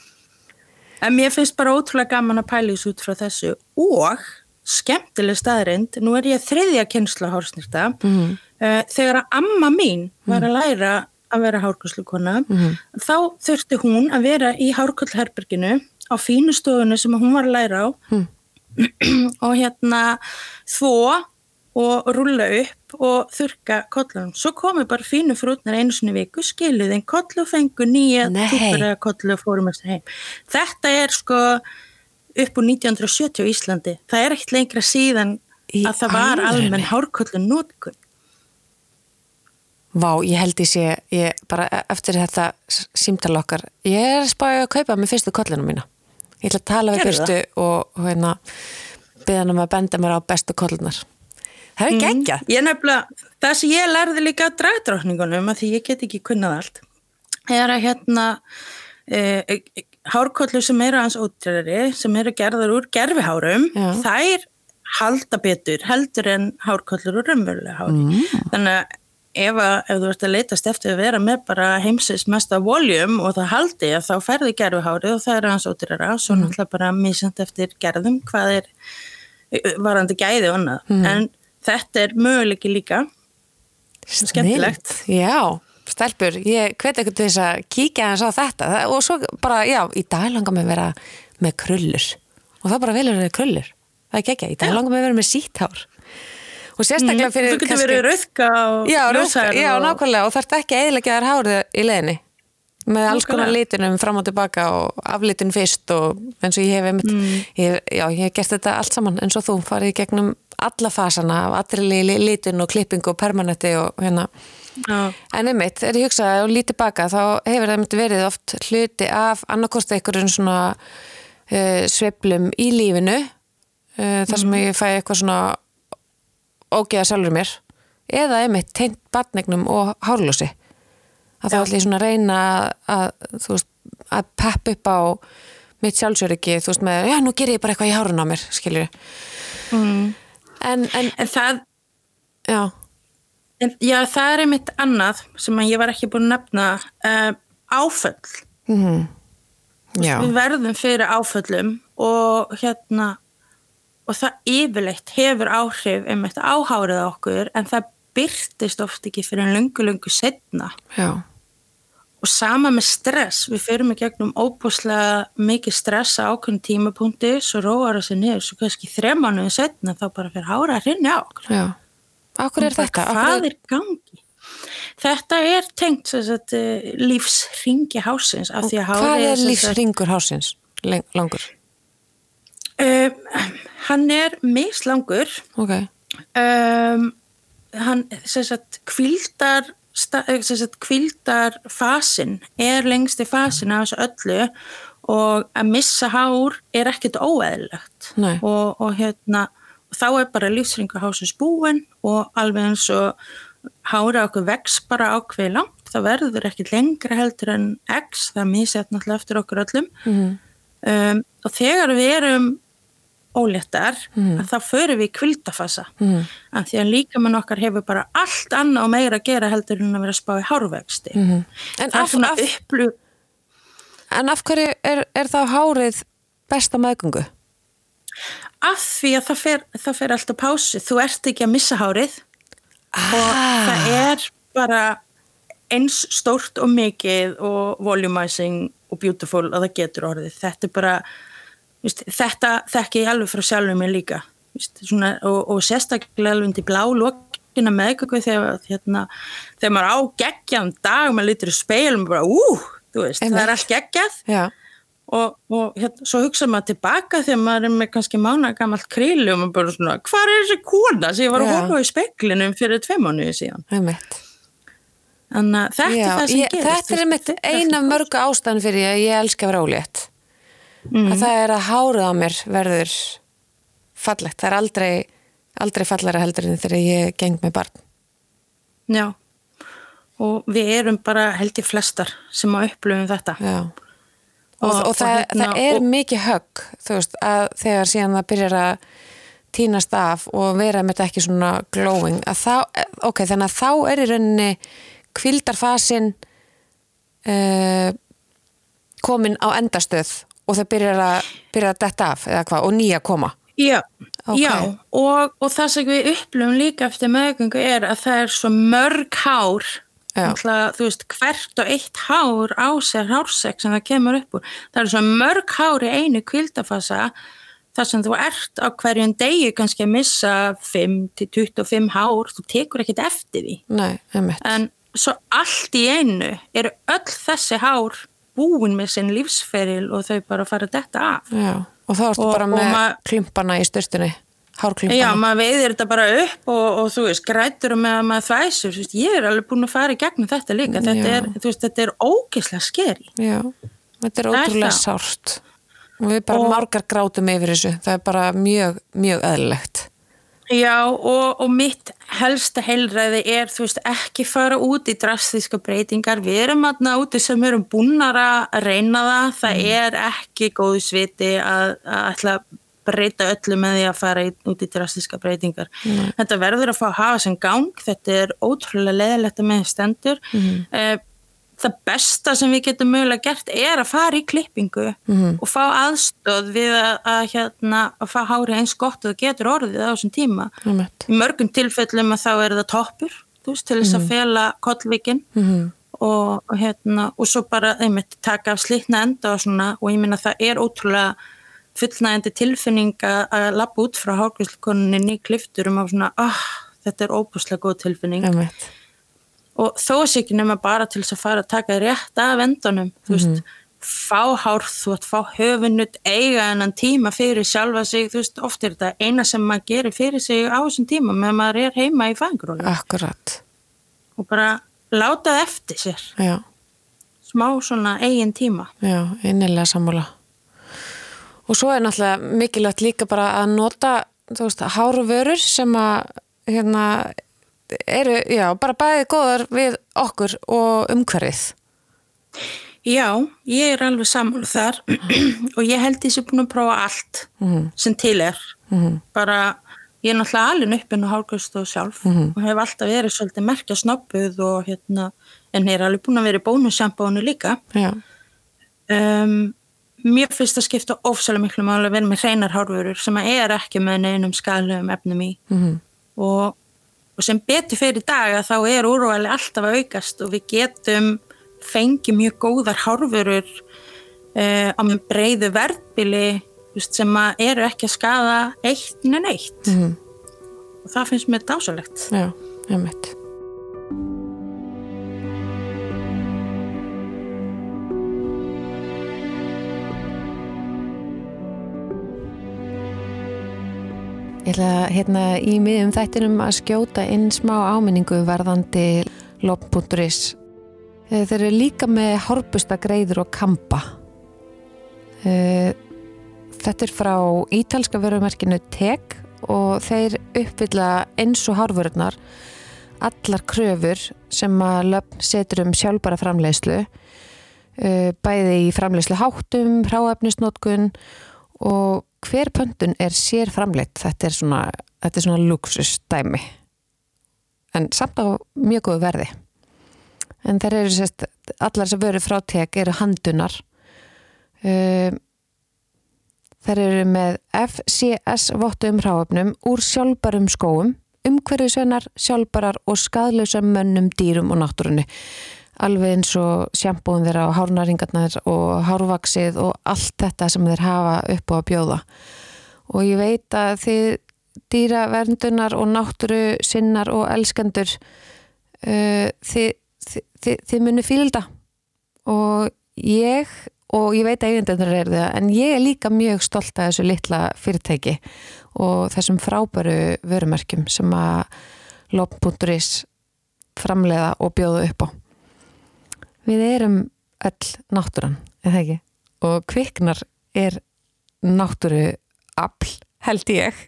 en mér finnst bara ótrúlega gaman að þessu út frá þessu og skemmtileg staðrind, nú er ég þriðja kynsla hársnýrta Mhm. uh, þegar að amma mín var að læra að vera hárkollukona Mhm. þá þurfti hún að vera í hárkollherberginu á fínu stofunni sem hún var að læra á Mhm. og hérna þvó og rúlla upp og þurka kollunum. Svo komu bara fínu frútnar einu sinni í viku, skiluð einn kollu fengu nýja eða kollu og fórum eftir heim. Þetta er sko upp úr 1970 á Íslandi. Það er ekkert lengra síðan Í að það var almenn hárkollu nótkun. Vá, ég held ég sé, ég bara e- eftir þetta símtal okkar, ég er spáðið að kaupa með fyrstu kollinu mína. Ég ætla að tala við fyrstu og, hérna beða hann um að benda mér á bestu kollunar. Það er ekki ekki. Ég nefnilega, það sem ég lærði líka að dragdrókningunum, að því ég get ekki kunnað allt, er að hérna e, e, hárkollu sem eru hans útræðari, sem eru gerðar úr gerfihárum, Já. þær halda betur, heldur en hárkollur úr raunverulega hári. Mm. Þannig að ef, að, ef þú ert að leitast eftir að vera með bara heimsins mesta voljum og það haldi að þá ferði gerfihári og það er hans útræðara, svo Mm. náttúrulega bara mísand eftir gerðum hvað er varandi gæði og annað. Mm. En þetta er möguleiki líka. skemmtilegt. Snill. Já, stelpur, ég hvet ekkert til þess að kíkja hans á þetta og svo bara, já, í dag langar mig að vera með krullur og það bara velur að vera krullur. Það er ekki ekki, í dag langar mig að vera með síthár og sérstaklega fyrir Mm. Þú getur verið rauðka og rauðka, ljóshærð já, og- nákvæmlega og þarf ekki að eðilegja þær hárið í leiðinni með alls konar Nákvæmlega. litunum fram og tilbaka og aflitin fyrst og eins og ég hef einmitt, Mm. ég, já, ég hef gert þetta allt saman eins og þú farið gegnum alla fasana af allri li- litun og klippingu og permanenti og hérna Já. en einmitt, er ég hugsaði og lítið baka þá hefur það verið oft hluti af annarkost einhverjum svona uh, sveiflum í lífinu uh, þar sem Mhm. ég fæ eitthvað svona ógeða sjálfur mér eða einmitt teint batnegnum og hárljósi. Að þá ætlum ég svona að reyna að, veist, að pepp upp á mitt sjálfsöryggi, þú veist með já, nú ger ég bara eitthvað í hárun á mér, skiljur Mm. en, en, En það, já. En, já, það er einmitt annað sem ég var ekki búin að nefna uh, áföll. mm, já, Við verðum fyrir áföllum og hérna og það yfirleitt hefur áhrif einmitt áhárið á okkur en það byrtist oft ekki fyrir en lungu, lungu setna. já Og sama með stress, við fyrir mig gegnum óbúslega mikið stress á ákveðin tímapunkti, svo róar það sér niður, svo kannski þremanuðu setna þá bara fyrir hára að rinja okkur. Já, akkur er þetta? Hvað er gangi? Þetta er tengt eh, lífsringi hásins Hvað er lífsringur hásins langur? Uh, hann er mislangur, Ok, um, hann kvildar, sta- eh, sem sagt kvildar fasin er af þessu öllu og að missa hár er ekkert óeðlilegt Nei. og, og hérna þá er bara lífsringur hásins búin og alveg eins og hára okkur vex bara ákveði langt það verður ekkert lengra heldur en x, það misið náttúrulega eftir okkur öllum Mhm. um, og þegar við erum óléttar að þá förum við í kvildafasa Mhm. af því að líkamann okkar hefur bara allt annað og meira að gera heldur en að vera að spá í hárvexti Mhm. En það er af, af, upplu en af hverju er, er þá hárið besta meðgöngu? af því að það fer, það fer alltaf pásu þú ert ekki að missa hárið og Ah. það er bara eins stórt og mikið og volumizing og beautiful að það getur orðið þetta er bara víst, þetta þekki ég alveg frá sjálfur mér líka. Víst, svona, og, og sérstaklega alveg undir blá lokina meðgöku þegar, hérna, þegar maður á geggjaðan dag maður lítur í speilum og bara ú, veist, það er allt geggjað. Já. og, og hérna, svo hugsa maður tilbaka þegar maður er með kannski mána gammalt kríli og maður bara svona, hvað er þessi kona sem ég var að horfa á í speiklinum fyrir tvei mánuði síðan? Einmitt. þannig að þetta Já, er það sem ég, gerist þetta er mitt eina mörgu ástæðan fyrir að ég elska að vera ólétt mm. að það er að hárið á mér verður fallegt, það er aldrei aldrei fallara heldur en þegar ég geng með barn Já, og við erum bara held ég flestar sem að upplöfum þetta. Já. og, Og- og, það, hérna, það er og- mikið högg veist, að þegar síðan það byrjar að tínast af og vera með þetta ekki svona glowing að þá, ok, þannig að þá er í rauninni kvildarfasin uh, komin á endastöð og það byrjar að, byrjar að detta af hvað, og nýja koma Já, Ok. já og, og það sem við upplöfum líka eftir meðgöngu er að það er svo mörg hár. Náttúrulega, þú veist, hvert og eitt hár á sér hársekk sem það kemur upp úr. Það er svo mörg hár í einu kvildafasa þar sem þú ert á hverjum degi kannski að missa 5-25 hár, þú tekur ekkert eftir því. Nei, En svo allt í einu eru öll þessi hár búin með sinn lífsferil og þau bara fara að detta af. Já, og þá ertu bara með ma- klumpana í styrstunni hárklumpana. Já, maður veiðir þetta bara upp og, og þú veist, grætur með að maður þvæsur, þú veist, ég er alveg búin að fara í gegnum þetta líka, þetta er, veist, þetta er ógeðslega skeri. Já, þetta er ótrúlega sárt. Og við bara Og- margar grátum yfir þessu. Það er bara mjög, mjög eðlilegt Já, og, og mitt helsta heilræði er, þú veist, ekki fara út í drastíska breytingar. Við erum aðna úti sem erum búnar að reyna það. Það Mm. er ekki góðu sviti að, að ætla að breyta öllu með því að fara út í drastíska breytingar. Þetta verður að fá að hafa sem gang. Þetta er ótrúlega leðilegt að með stendur. Mm. Það besta sem við getum mögulega gert er að fara í klippingu og fá aðstóð við að, að, hérna, að fá hári eins gott og getur orðið á þessum tíma Einmitt. í mörgum tilfellum að þá er það toppur veist, til þess að fela kollvíkin Mhm. og, og hérna og svo bara einmitt taka af slitna enda og svona og ég minna það er ótrúlega fullnægandi tilfinning að, lappa út frá hálfgríslukoninni í klifturum og svona, ah, þetta er óbúslega góð tilfinning Einmitt. Og þó sé ekki nema bara til þess að fara að taka rétt af endunum þú veist, fá hárþvot, fá höfunnut, eiga hennan tíma fyrir sjálfa sig, þú veist, oft er þetta eina sem maður gerir fyrir sig á þessum tíma meðan maður er heima í fængrónu Akkurat, og bara láta það eftir sér. Já, smá svona eigin tíma. Já, innilega sammála. Og svo er náttúrulega mikilvægt líka bara að nota þú veist, hárvörur sem að hérna eru, já, bara bæði góðar við okkur og umhverfið. Já, ég er alveg sammála þar og ég held ég sé búin að prófa allt sem til er. Bara, ég er náttúrulega alveg uppinn á hálfgjörstóð sjálf og hef alltaf verið svolítið merkja snoppuð og hérna, en ég er alveg búin að vera bónussambónu líka. Já, um, Mér finnst að skipta ofsalega miklu máli að vera með hreinar hárvörur sem að er ekki með neinum skadlegum efnum í. Mhm. og, og sem betur fyrir dag að þá er úrvæli alltaf að aukast og við getum fengið mjög góðar hárvörur uh, á með breyðu verðbili sem eru ekki að skada eitt en eitt Mhm. og það finnst mér dásalegt. já, einmitt Ég ætla hérna í miðum þættinum að skjóta inn smá áminningu varðandi lop.is. Eh, Þeir eru líka með horpusta greiður og kampa. Eh, Þetta er frá ítalska vörumerkinu TEG og þeir uppfylla eins og hárvörurnar allar kröfur sem að löfn setur um sjálfbara framleiðslu eh, bæði í framleiðslu háttum, hráefnisnótkun og hver pöntun er sér framleitt þetta er svona, svona luxusdæmi en samt á mjög góðu verði. En þeir eru sérst allar sem veru frá tek eru handunar. Um, þeir eru með FCS vottu um hráöfnum úr sjálfbarum skóum umhverfisvennar, sjálfbarar og skadlausum mönnum, dýrum og náttúrunni alveg eins og sjampóin þeirra og hárnaringarnar og hárvaksið og allt þetta sem þeir hafa upp á að bjóða. Og ég veit að þið dýraverndunar og náttúru sinnar og elskendur uh, þið, þið, þið, þið munu fílda. Og ég og ég veit að eigindendur er það en ég er líka mjög stolt að þessu litla fyrirtæki og þessum frábæru vörumerkjum sem að lop.is framleiða og bjóða upp á við erum öll náttúran, eða ekki? Og kviknar er náttúru afl, held ég.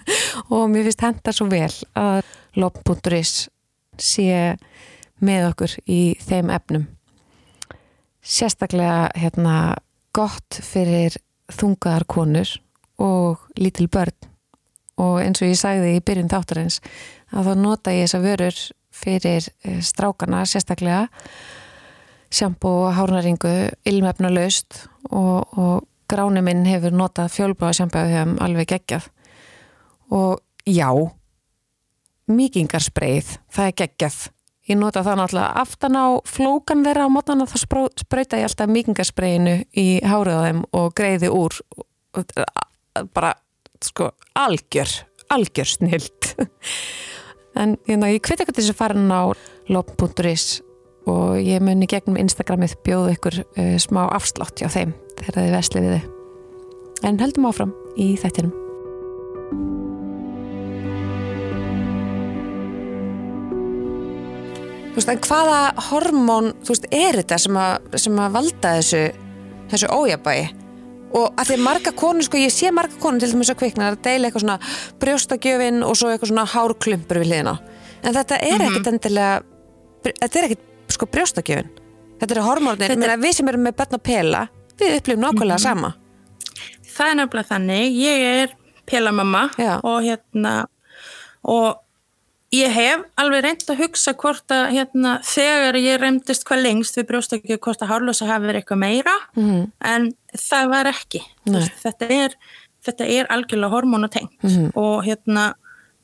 Og mér finnst henda svo vel að lop.is sé með okkur í þeim efnum. Sérstaklega hérna gott fyrir þungaðar konur og lítil börn. Og eins og ég sagði í byrjun þáttarins að þá nota ég þessa vörur fyrir eh, strákana sérstaklega sjampo og hárnaringu ilmefna laust og, og gráni minn hefur notað fjölbáða sjampo þegar alveg geggjað. Og já mikingarspreið, það er geggjað. Ég nota það náttúrulega aftan á flókan þeirra á mótana þá spröyta ég alltaf mikingarspreiðinu í hárið á þeim og greiði úr. Bara sko algjör algjör snilt en hérna, ég hviti eitthvað til þess að fara á lop.is og ég muni gegnum Instagramið bjóðu ykkur uh, smá afslátt hjá þeim þegar þið vesli við þið en höldum áfram í þættinum Þú veist, en hvaða hormón, þú veist, er þetta sem að, sem að valda þessu, þessu ójabægi? Og að því marga konur, sko, ég sé marga konur til dæmis að kvikna að deila eitthvað svona brjóstakjöfin og svo eitthvað svona hárklumpur við liðina. En þetta er mm -hmm. ekkit endilega, þetta er ekkit, sko, brjóstakjöfin. Þetta er hormónir, þetta... Við sem erum með börn og pela, við upplifum nákvæmlega mm -hmm. sama. Það er nefnilega þannig, ég er pelamamma og hérna, og Ég hef alveg reynd að hugsa hvort að hérna, þegar ég reymdist hvað lengst við brjóstakjöf hvort að hárlösa hafi verið eitthvað meira mm -hmm. en það var ekki. Þetta er, þetta er algjörlega hormonatengt mm -hmm. og, hérna,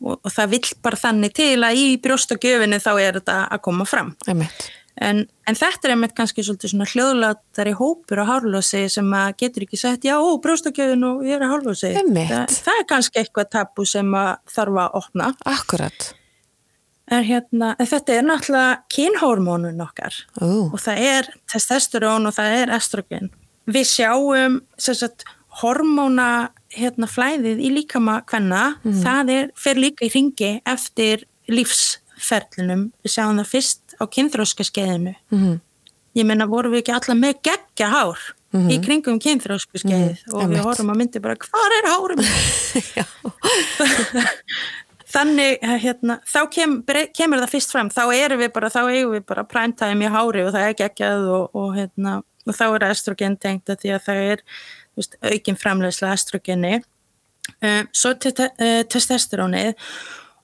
og, og það vill bara þannig til að í brjóstakjöfinni þá er þetta að koma fram. En, en þetta er einmitt kannski svolítið svona hljóðlátari hópur á hárlösi sem að getur ekki sagt já, brjóstakjöfin og ég er að hárlösi. Það, það er kannski eitthvað tabu sem að þarf að opna. Akkurat. En hérna, þetta er náttúrulega kynhormónun okkar uh. og það er testosterón og það er estrogen. Við sjáum sagt, hormóna hérna, flæðið í líkama hvenna, mm. það er, fer líka í ringi eftir lífsferlinum. Við sjáum það fyrst á kynþróska skeiðinu. Mm. Ég menna, voru við ekki alla með geggja hár mm -hmm. í kringum kynþrósku skeið mhm. og við horfum að myndi bara, hvað er hárum? þannig eh, hérna, þá kem, kemur það fyrst fram þá erum við bara, þá eigum við bara primetime í hári og það er geggjað og, og, hérna, og þá er estrogen tengt því að það er veist, aukin framlegslega estrogeni um, svo uh, testosterónið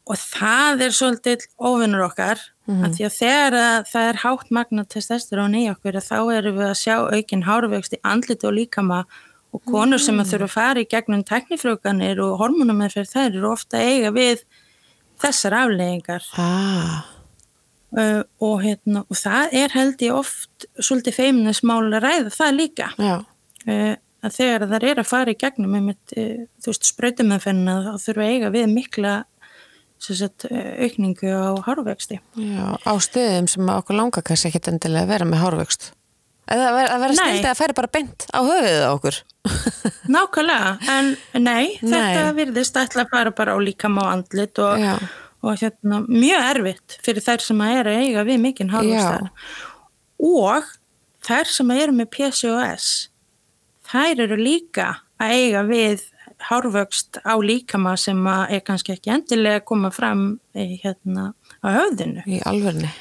og það er svolítið ofinnur okkar mm -hmm. að því að þegar að það er hátt magna testosterón í okkur þá erum við að sjá aukin háruvegst í andlit og líkama og konur sem að mm. þurfa að fara í gegnum teknifrjókanir og hormonumærferð þær eru ofta eiga við þessar afleggingar ah. uh, og, hérna, og það er held ég oft svolítið feiminismál að ræða það líka uh, að þegar þær er að fara í gegnum með uh, þú veist spröytumennfennu þá þurfa eiga við mikla sagt, uh, aukningu á hárvexti. Já, á stöðum sem okkur langar kannski ekki endilega að vera með hárvext eða að vera, vera snildið að færa bara beint á höfuðið okkur. Nákvæmlega, en nei, nei. þetta virðist ætla að fara bara á líkam á andlit og, og hérna, mjög erfitt fyrir þær sem að eru eiga við mikinn hálfustar og þær sem að eru með PCOS þær eru líka að eiga við hárvöxt á líkama sem er kannski ekki endilega að koma fram hérna, á höfðinu. Í alverni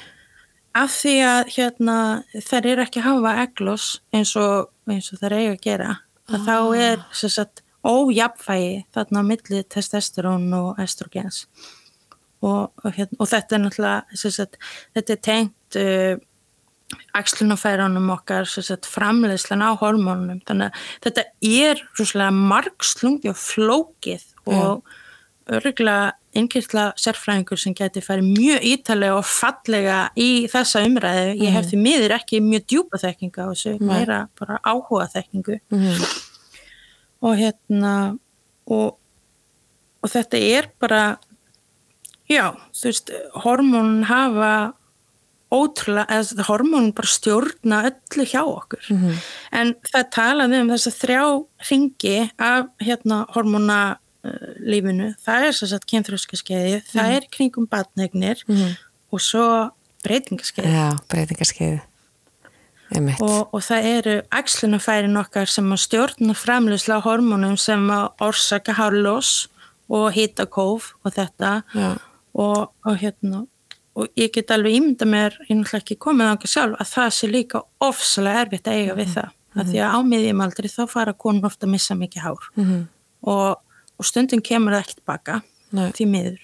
af því að hérna, þær eru ekki að hafa eglos eins og, eins og þær eiga að gera ah. þá er sagt, ójapfægi þarna á milli testosterón og estrogens og, og, hérna, og þetta er náttúrulega sagt, þetta er tengt uh, axlunafærunum okkar sagt, framleiðslan á hormónunum þannig að þetta er rúslega margslungi og flókið og, öruglega innkýrtla sérfræðingur sem geti farið mjög ítalega og fallega í þessa umræðu. Ég hef því miður ekki mjög djúpa þekkinga og þessu, meira bara áhuga þekkingu. Mhm. Og hérna, og, og þetta er bara, já, þú veist, hormónin hafa ótrúlega, eða hormónin bara stjórna öllu hjá okkur. Mhm. En það talaði um þess að þrjá ringi af hérna hormóna uh, lífinu, það er þess að kynþröska skeiði, það er kringum batnegnir og svo breytingaskeiði Já, breytingarskeiði. Einmitt. og, og það eru æxlunafærin okkar sem að stjórna framleysla hormónum sem að orsaka hárlós og hitakóf og þetta Já. og, og hérna og ég get alveg ímynda mér, ég náttúrulega ekki komið þangað sjálf, að það sé líka ofsalega erfitt að eiga við það. Mm -hmm. Því að á miðjumaldri þá fara konur ofta að missa mikið hár Mhm. og, og stundum kemur það ekki tilbaka Nei. því miður.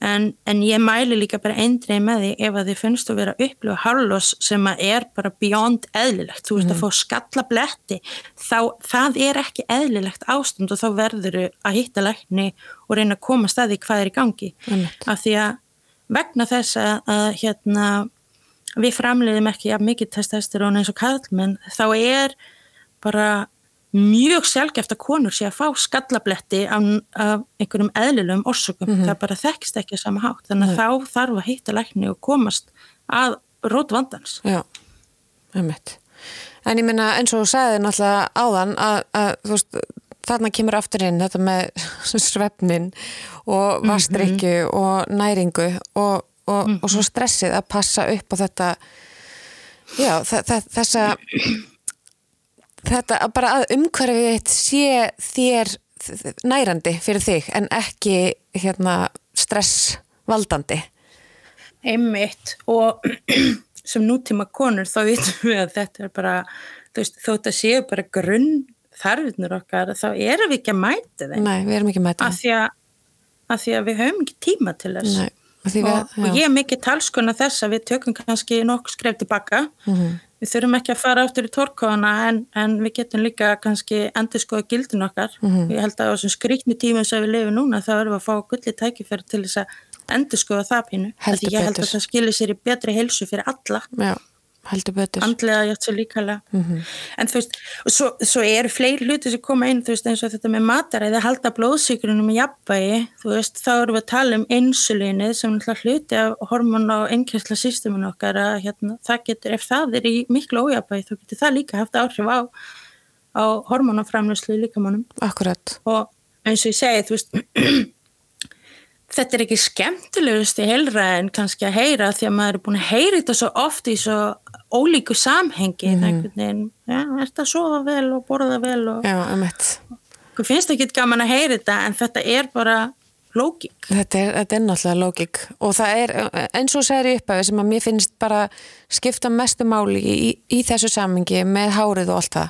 En, en ég mæli líka bara eindrið með því ef að þið finnst að vera að upplifa hárlós sem að er bara beyond eðlilegt. Þú veist að fá skalla bletti, þá það er ekki eðlilegt ástand og þá verður að hitta lækni og reyna að koma staði hvað er í gangi. Af því að vegna þess að, hérna, við framleiðum ekki ja, mikið testosterón eins og kallmenn, þá er bara mjög sjálfgeft að konur sé að fá skallabletti af, af einhverjum eðlilegum orsökum, það bara þekkist ekki sama hátt, þannig að þá þarf að hitta lækni og komast að rót vandans. Já, einmitt. En ég minna eins og þú sagði náttúrulega áðan að, að þú veist, þarna kemur aftur inn þetta með svefnin og vastrykju og næringu og, og, og svo stressið að passa upp á þetta já, þe þe þessa þetta bara að umhverfið þitt sé þér nærandi fyrir þig en ekki hérna stressvaldandi. Einmitt og sem nútíma konur þá veitum við að þetta er bara, þú veist, þótt að séu bara grunn þarfinur okkar, þá erum við ekki að mæta þeim. Nei, við erum ekki með Af því að, af því að við höfum ekki tíma til þess. Nei, því við, og, og ég er mikið talskona þess að við tökum kannski nokkuð skref tilbaka. Mhm. Við þurfum ekki að fara áttur í torkóðana en, en við getum líka kannski endur skoða gildin okkar. Mhm. Ég held að á þessum skrýtni tíma sem við lifum núna þá erum við að fá gulli tækifæri til þess að endur skoða það pínu. Ég held að það skilir sér í betri heilsu fyrir alla Já, heldur betur. andlega játt svo líkala Mhm. en þú veist, svo, svo eru fleiri hluti sem koma inn, þú veist, eins og þetta með mataræði að halda blóðsíkurinn með jafnvægi þú veist, þá erum við að tala um insulinið sem hluti af hormón og innkjærsla systemin okkar að hérna, það getur, ef það er í miklu ójafvægi þá getur það líka haft áhrif á á hormónaframlöslu í líkamannum Akkurat. og eins og ég segi, þú veist þetta er ekki skemmtilegust í heilra en kannski að heyra því að maður er búin að heyra þetta svo oft í svo ólíku samhengi mm -hmm. veginn, ja, er þetta að sofa vel og borða vel og Já, hvað finnst ekki gaman að heyra þetta en þetta er bara lógik Þetta er, þetta er náttúrulega lógik og það er eins og segir upp af sem að mér finnst bara skipta mestu máli í, í þessu samhengi með hárið og allt það.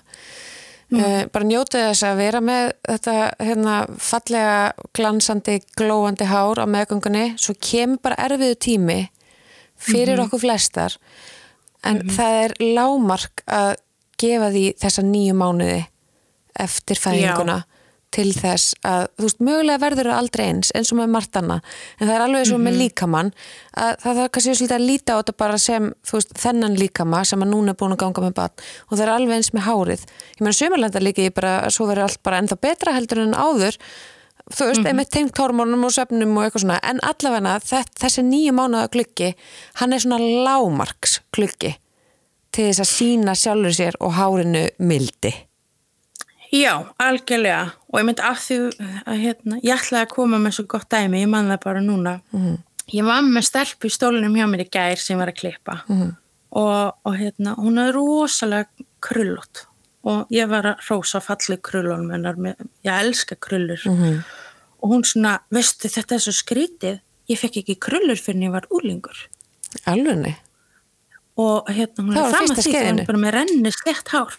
Mm. bara njóta þess að vera með þetta hérna, fallega glansandi, glóandi hár á meðgöngunni, svo kemur bara erfiðu tími fyrir okkur flestar. En það er lámark að gefa því þessa nýju mánuði eftir fæðinguna til þess að, þú veist, mögulega verður það aldrei eins, eins og með margt annað en það er alveg svo með líkamann að það þarf kannski svolítið að líta á þetta bara sem veist, þennan líkama sem að núna er búin að ganga með bann og það er alveg eins með hárið. Ég meina sömurlenda líka ég bara, svo verður allt bara ennþá betra heldur en áður þú veist, einmitt tengt hormónum og söfnum og eitthvað svona, en allavega þessi nýju mánuða gluggi, hann er svona lámarks gluggi til þess að sína sjálfur sér og hárinu mildi Já, algjörlega. Og ég myndi að því að hérna, ég ætlaði að koma með svo gott dæmi, ég man það bara núna. Mhm. ég var með stelp í stólunum hjá mér í gær sem var að klippa. Mhm. og, og hérna, hún er rosalega krullót og ég var að rósa falli krullunum hennar. Með, ég elska krullur. Mhm. og hún svona, veistu þetta er svo skrítið. Ég fekk ekki krullur fyrir en ég var úlingur alveg og hérna, hún Það er fram að því hún er bara með renni slett hár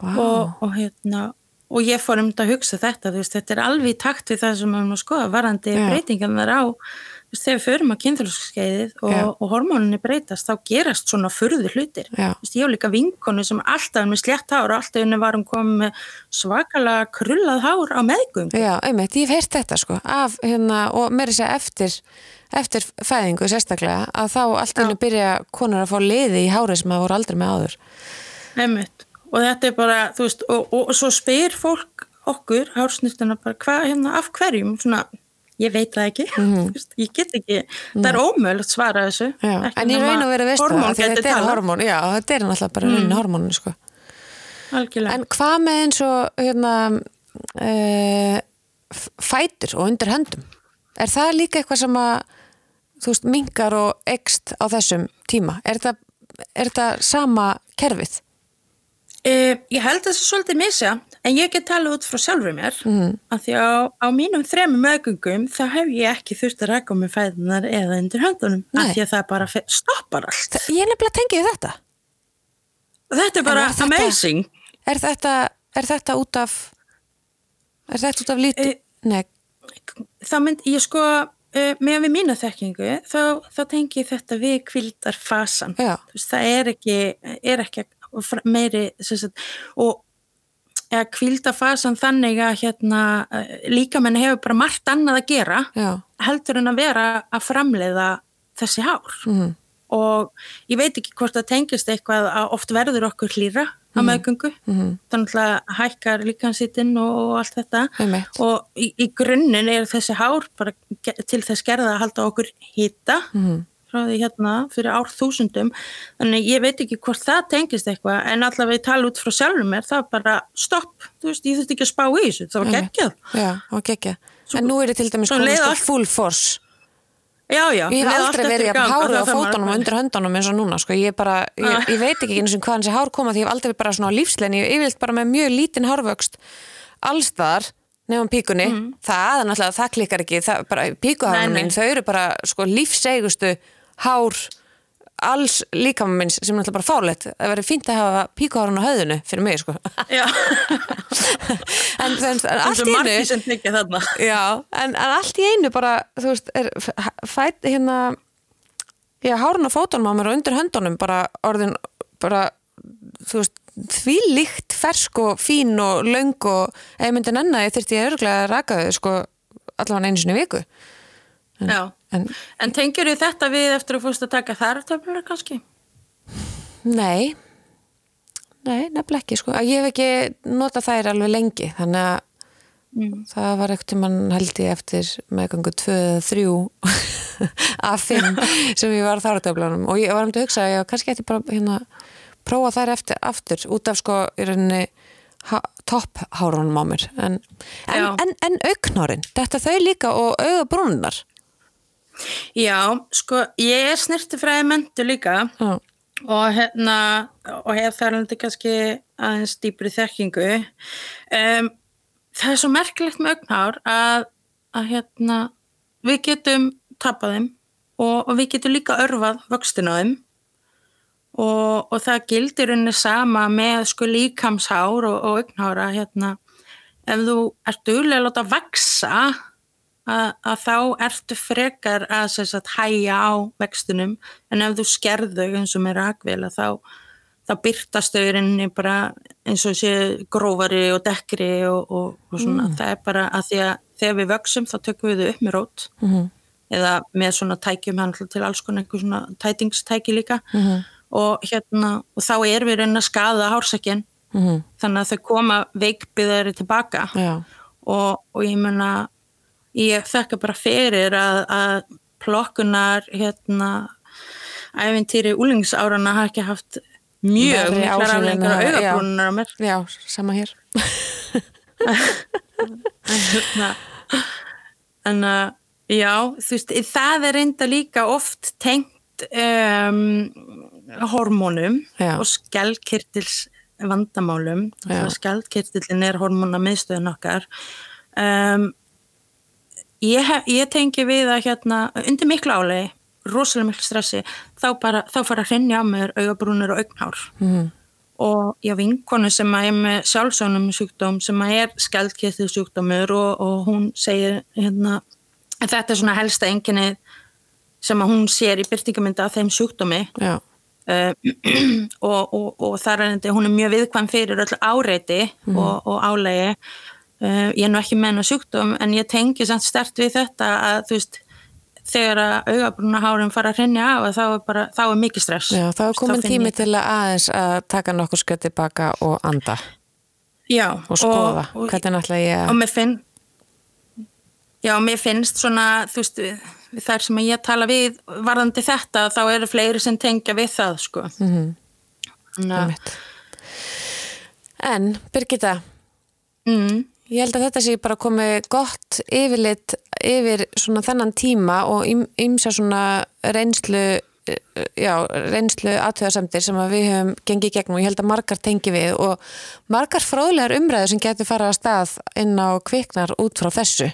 Vá. og, og hérna og ég fór um þetta að hugsa þetta, veist, þetta er alveg í takt við það sem við erum að skoða, varandi Já. breytingarnar á, þú veist, þegar við förum á kynþjóðskeiðið og, og hormóninni breytast, þá gerast svona furðu hlutir. Þú veist, ég hef líka vinkonu sem alltaf er með slétt hár og alltaf henni var hún komið með svakalega krullað hár á meðgum. Já, einmitt, ég hef heyrt þetta sko af, hérna, og mér er að segja eftir eftir fæðingu sérstaklega að þá allt í hennu byrja konur að fá liði í hárið sem það voru aldrei með áður Einmitt. Og þetta er bara, þú veist, og, og, og svo spyr fólk okkur, hársnýttuna bara, hvað, hérna, af hverjum, svona, ég veit það ekki, þú veist, ég get ekki, það er ómögulegt svara þessu. Mhm. En ég raun að vera veist það, þetta er hormón, já, þetta er náttúrulega bara raunin hormónu, sko. Algjörlega. En hvað með eins og, hérna, uh, fætur og undir höndum? Er það líka eitthvað sem að, þú veist, mingar og ekst á þessum tíma? Er það, er það sama kerfið? Uh, ég held að það er svolítið misja, en ég get talað út frá sjálfur mér, mm. af því á, á mínum þremum meðgöngum þá hef ég ekki þurft að rækka með fæðunar eða undir höndunum, Nei. af því að það bara stoppar allt. Ég er nefnilega tengið þetta. Þetta er bara er þetta- amazing. Er þetta, er þetta út af, er þetta út af lítið? Eh, Nei, Það mynd, ég sko, uh, með við mína þekkingu, þá, þá tengi ég þetta við kvildar fasan. Já. Veist, það er ekki, er ekki fr- meiri, sagt, og eða kvildafasan þannig að hérna, líka menn hefur bara margt annað að gera já, heldur en að vera að framleiða þessi hár. Mhm. og ég veit ekki hvort það tengist eitthvað að oft verður okkur hlýra á meðgöngu, þannig að hækkar líkansitinn og allt þetta. Einmitt. og í, í grunninn er þessi hár bara til þess gerða að halda okkur hýta frá því hérna fyrir ár þúsundum. Þannig ég veit ekki hvort það tengist eitthvað en allavega ég tala út frá sjálfum mér það er bara stopp, þú veist, ég þurfti ekki að spá í þessu það var geggjað. Já, og gekkja. En nú er ég til dæmis leið sko allt- full force. Já, já, Ég hef aldrei verið að hárið á það fótunum og undir höndunum eins og núna, sko. Ég bara, ég, ég veit ekki eins og hvaðan þessi hár koma því ég hef aldrei bara svona lífslein, ég hef yfirleitt bara með mjög lítinn hárvöxt allstaðar nefnum píkunni, það er náttúrulega, það klikkar ekki, það bara, Nei, píkuhárun nei. mín, þau eru bara, sko, lífseigustu hár alls líkama minns sem er náttúrulega bara fálegt, það verður fínt að hafa píkuhárun á höðinu fyrir mig, sko. En er eins allt í einu. Já, en, en allt í einu bara, þú veist, er fætt hérna já, hárun á fótunum á mér og undir höndunum bara orðin, bara þú veist, því líkt fersk og fín og löng og ef ég myndi nenna, ég þyrfti ég örglega að raka þau sko allavega einu sinni viku Já, en en tengjur þið þetta við eftir að fórst að taka þarftöflur kannski? nei. Nei, nefnilega ekki sko, ég hef ekki notað þær alveg lengi, þannig að Það var ekkert mann held ég eftir meðgangu 2-3 af 5 sem ég var þáratöflunum og ég var um til að hugsa að ég kannski eftir bara hérna prófa þær eftir aftur út af sko í rauninni topphárunum á mér. En, en, en, en auknárin, þetta þau líka og augabrúnunar Já, sko, ég er snirtifræði mentu líka Já, og hérna, og hef þar alveg kannski aðeins dýpri þekkingu. Um, það er svo merkilegt með augnhár að, að hérna, við getum tapað þeim og, og við getum líka örfað vöxtin á þeim. Og, og það gildir unni sama með sko líkamshár og, og augnhára hérna, ef þú ert duglega að láta vaksa að, að þá ertu frekar að sagt, hæja á vextunum en ef þú skerðu eins og með rakvela þá, þá byrtast rauninni bara eins og sé grófari og dekkri og, og, og svona. Það er bara að því að þegar við vöxum þá tökum við þau upp með rót. Mhm. eða með svona tækjum hann til alls konar einhver svona tætingstæki líka. Og hérna og þá erum við raunin að skaða hársekkin mhm, þannig að þau koma veikbyðari tilbaka. Og, og ég meina ég þekka bara fyrir að, að plokkunar hérna æfintýri úlingsárana hafa ekki haft mjög miklar aflengar á augabrúnunar á mér. Já, sama hér. En hérna en að já, þú veist, það er reynda líka oft tengt um, hormónum Já. og skjaldkirtils vandamálum Já. skjaldkirtillin er hormóna miðstöðun okkar. Um, ég, hef, ég tengi við að hérna undir miklu álegi rosalega miklu stressi þá, bara, þá fara að hrinja á mér augabrúnir og augnhár Mhm. og ég vinkonu sem er með sjálfsónum sjúkdóm sem er skældkistið sjúkdómur og, og hún segir hérna að þetta er svona helsta enginni sem að hún sér í byrtingamynda af þeim sjúkdómi Já. Uh, og, og, og þar er þetta, hún er mjög viðkvæm fyrir öll áreiti mm. og, og álægi uh, ég er nú ekki menn og sjúkdóm en ég tengi samt stert við þetta að þú veist þegar að augabrúnahárum fara að hrenja á þá er, bara, þá er mikið stress. Já, þá er komin tími ég... til að aðeins að taka nokkur skött tilbaka og anda. Já, og skoða. hvernig náttúrulega ég og mér finn Já, mér finnst svona þú veist við þar sem ég tala við varðandi þetta þá eru fleiri sem tengja við það sko. Mm -hmm. En Birgitta mm. Ég held að þetta sé bara komið gott yfirleitt yfir svona þennan tíma og ymsa svona reynslu já, reynslu aðtöðarsamtir sem að við höfum gengið gegn og ég held að margar tengi við og margar fróðlegar umræður sem getur farað að stað inn á kviknar út frá þessu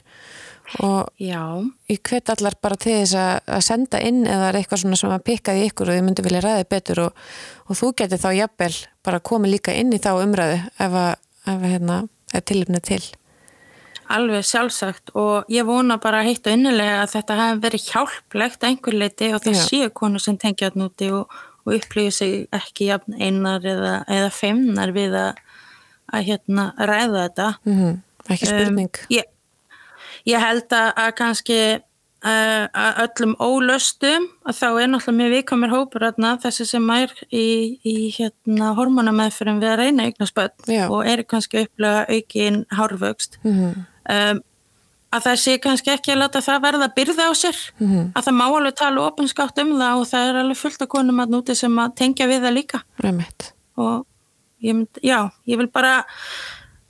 og Já. ég hvet allar bara til þess að senda inn eða er eitthvað svona sem að pikkaði ykkur og þið myndi vilja ræði betur og, og þú getur þá jafnvel bara komið líka inn í þá umræðu ef að, ef að hérna, er tilipnið til. Alveg sjálfsagt. Og ég vona bara heitt og innilega að þetta hefði verið hjálplegt einhver leiti og það séu konu sem tengja þetta núti og, og upplýði sig ekki jafn einar eða, eða feimnar við að, að hérna, ræða þetta. Mm -hmm. Ekki spurning. Um, ég, Ég held að, að kannski að öllum ólöstum að þá er náttúrulega mjög viðkomir hópur aðna þessi sem er í, í hérna, hormonamæðfyrum við að reyna eignarspöld og er kannski upplega aukin hárvöxt mm -hmm. um, að það sé kannski ekki að láta það verða að byrða á sér mm -hmm. að það má alveg tala opinskátt um það og það er alveg fullt af konum að núti sem að tengja við það líka Ræmitt. og ég, mynd, já, ég vil bara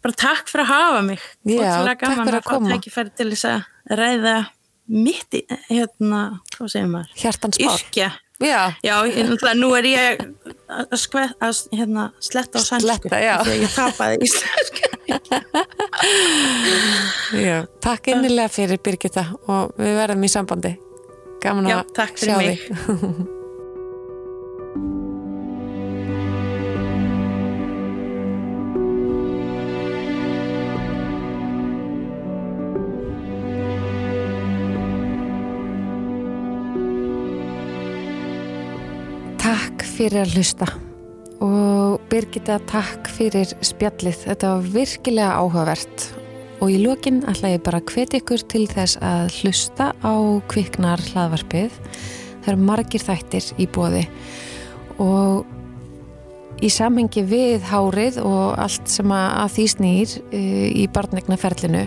bara takk fyrir að hafa mig Já, takk fyrir að koma Takk fyrir til þess að ræða mitt í, hérna, hvað segir maður? Hjartansmál Yrkja. Já, já ég, nú er ég að, skveð, að hérna, sletta á sannsku þegar ég tapaði íslenska Já, takk innilega fyrir Birgitta og við verðum í sambandi. Gaman já, að sjá þig. fyrir að hlusta. Og Birgitta takk fyrir spjallið, þetta var virkilega áhugavert. Og í lókin ætla ég bara að hvetja ykkur til þess að hlusta á kviknar hlaðvarpið. Það eru margir þættir í bóði og í samhengi við hárið og allt sem að því snýr eh, í barnegnaferlinu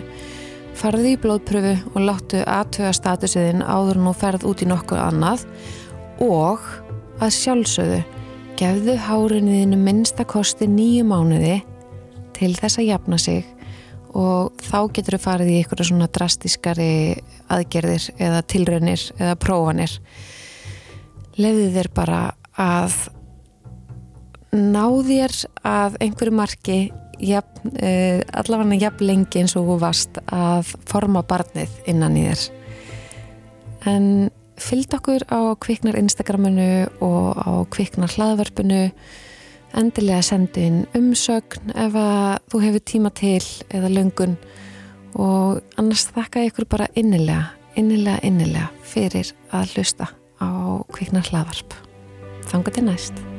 farðu í blóðpröfu og láttu aðtöga statusiðin áður nú ferð út í nokkuð annað. Og að sjálfsögðu gefðu hárinniðinu minnstakosti nýju mánuði til þess að jafna sig og þá getur þau farið í eitthvað svona drastiskari aðgerðir eða tilraunir eða prófanir. Lefðu þér bara að ná þér að einhverju marki jafn, uh, allavega jafn lengi eins og þú varst að forma barnið innan í þér. En fylgd okkur á kviknar Instagraminu og á kviknar hlaðvarpinu endilega sendu inn umsögn ef að þú hefur tíma til eða löngun og annars þakka ykkur bara innilega, innilega, innilega fyrir að hlusta á kviknar hlaðvarp. Þangu til næst.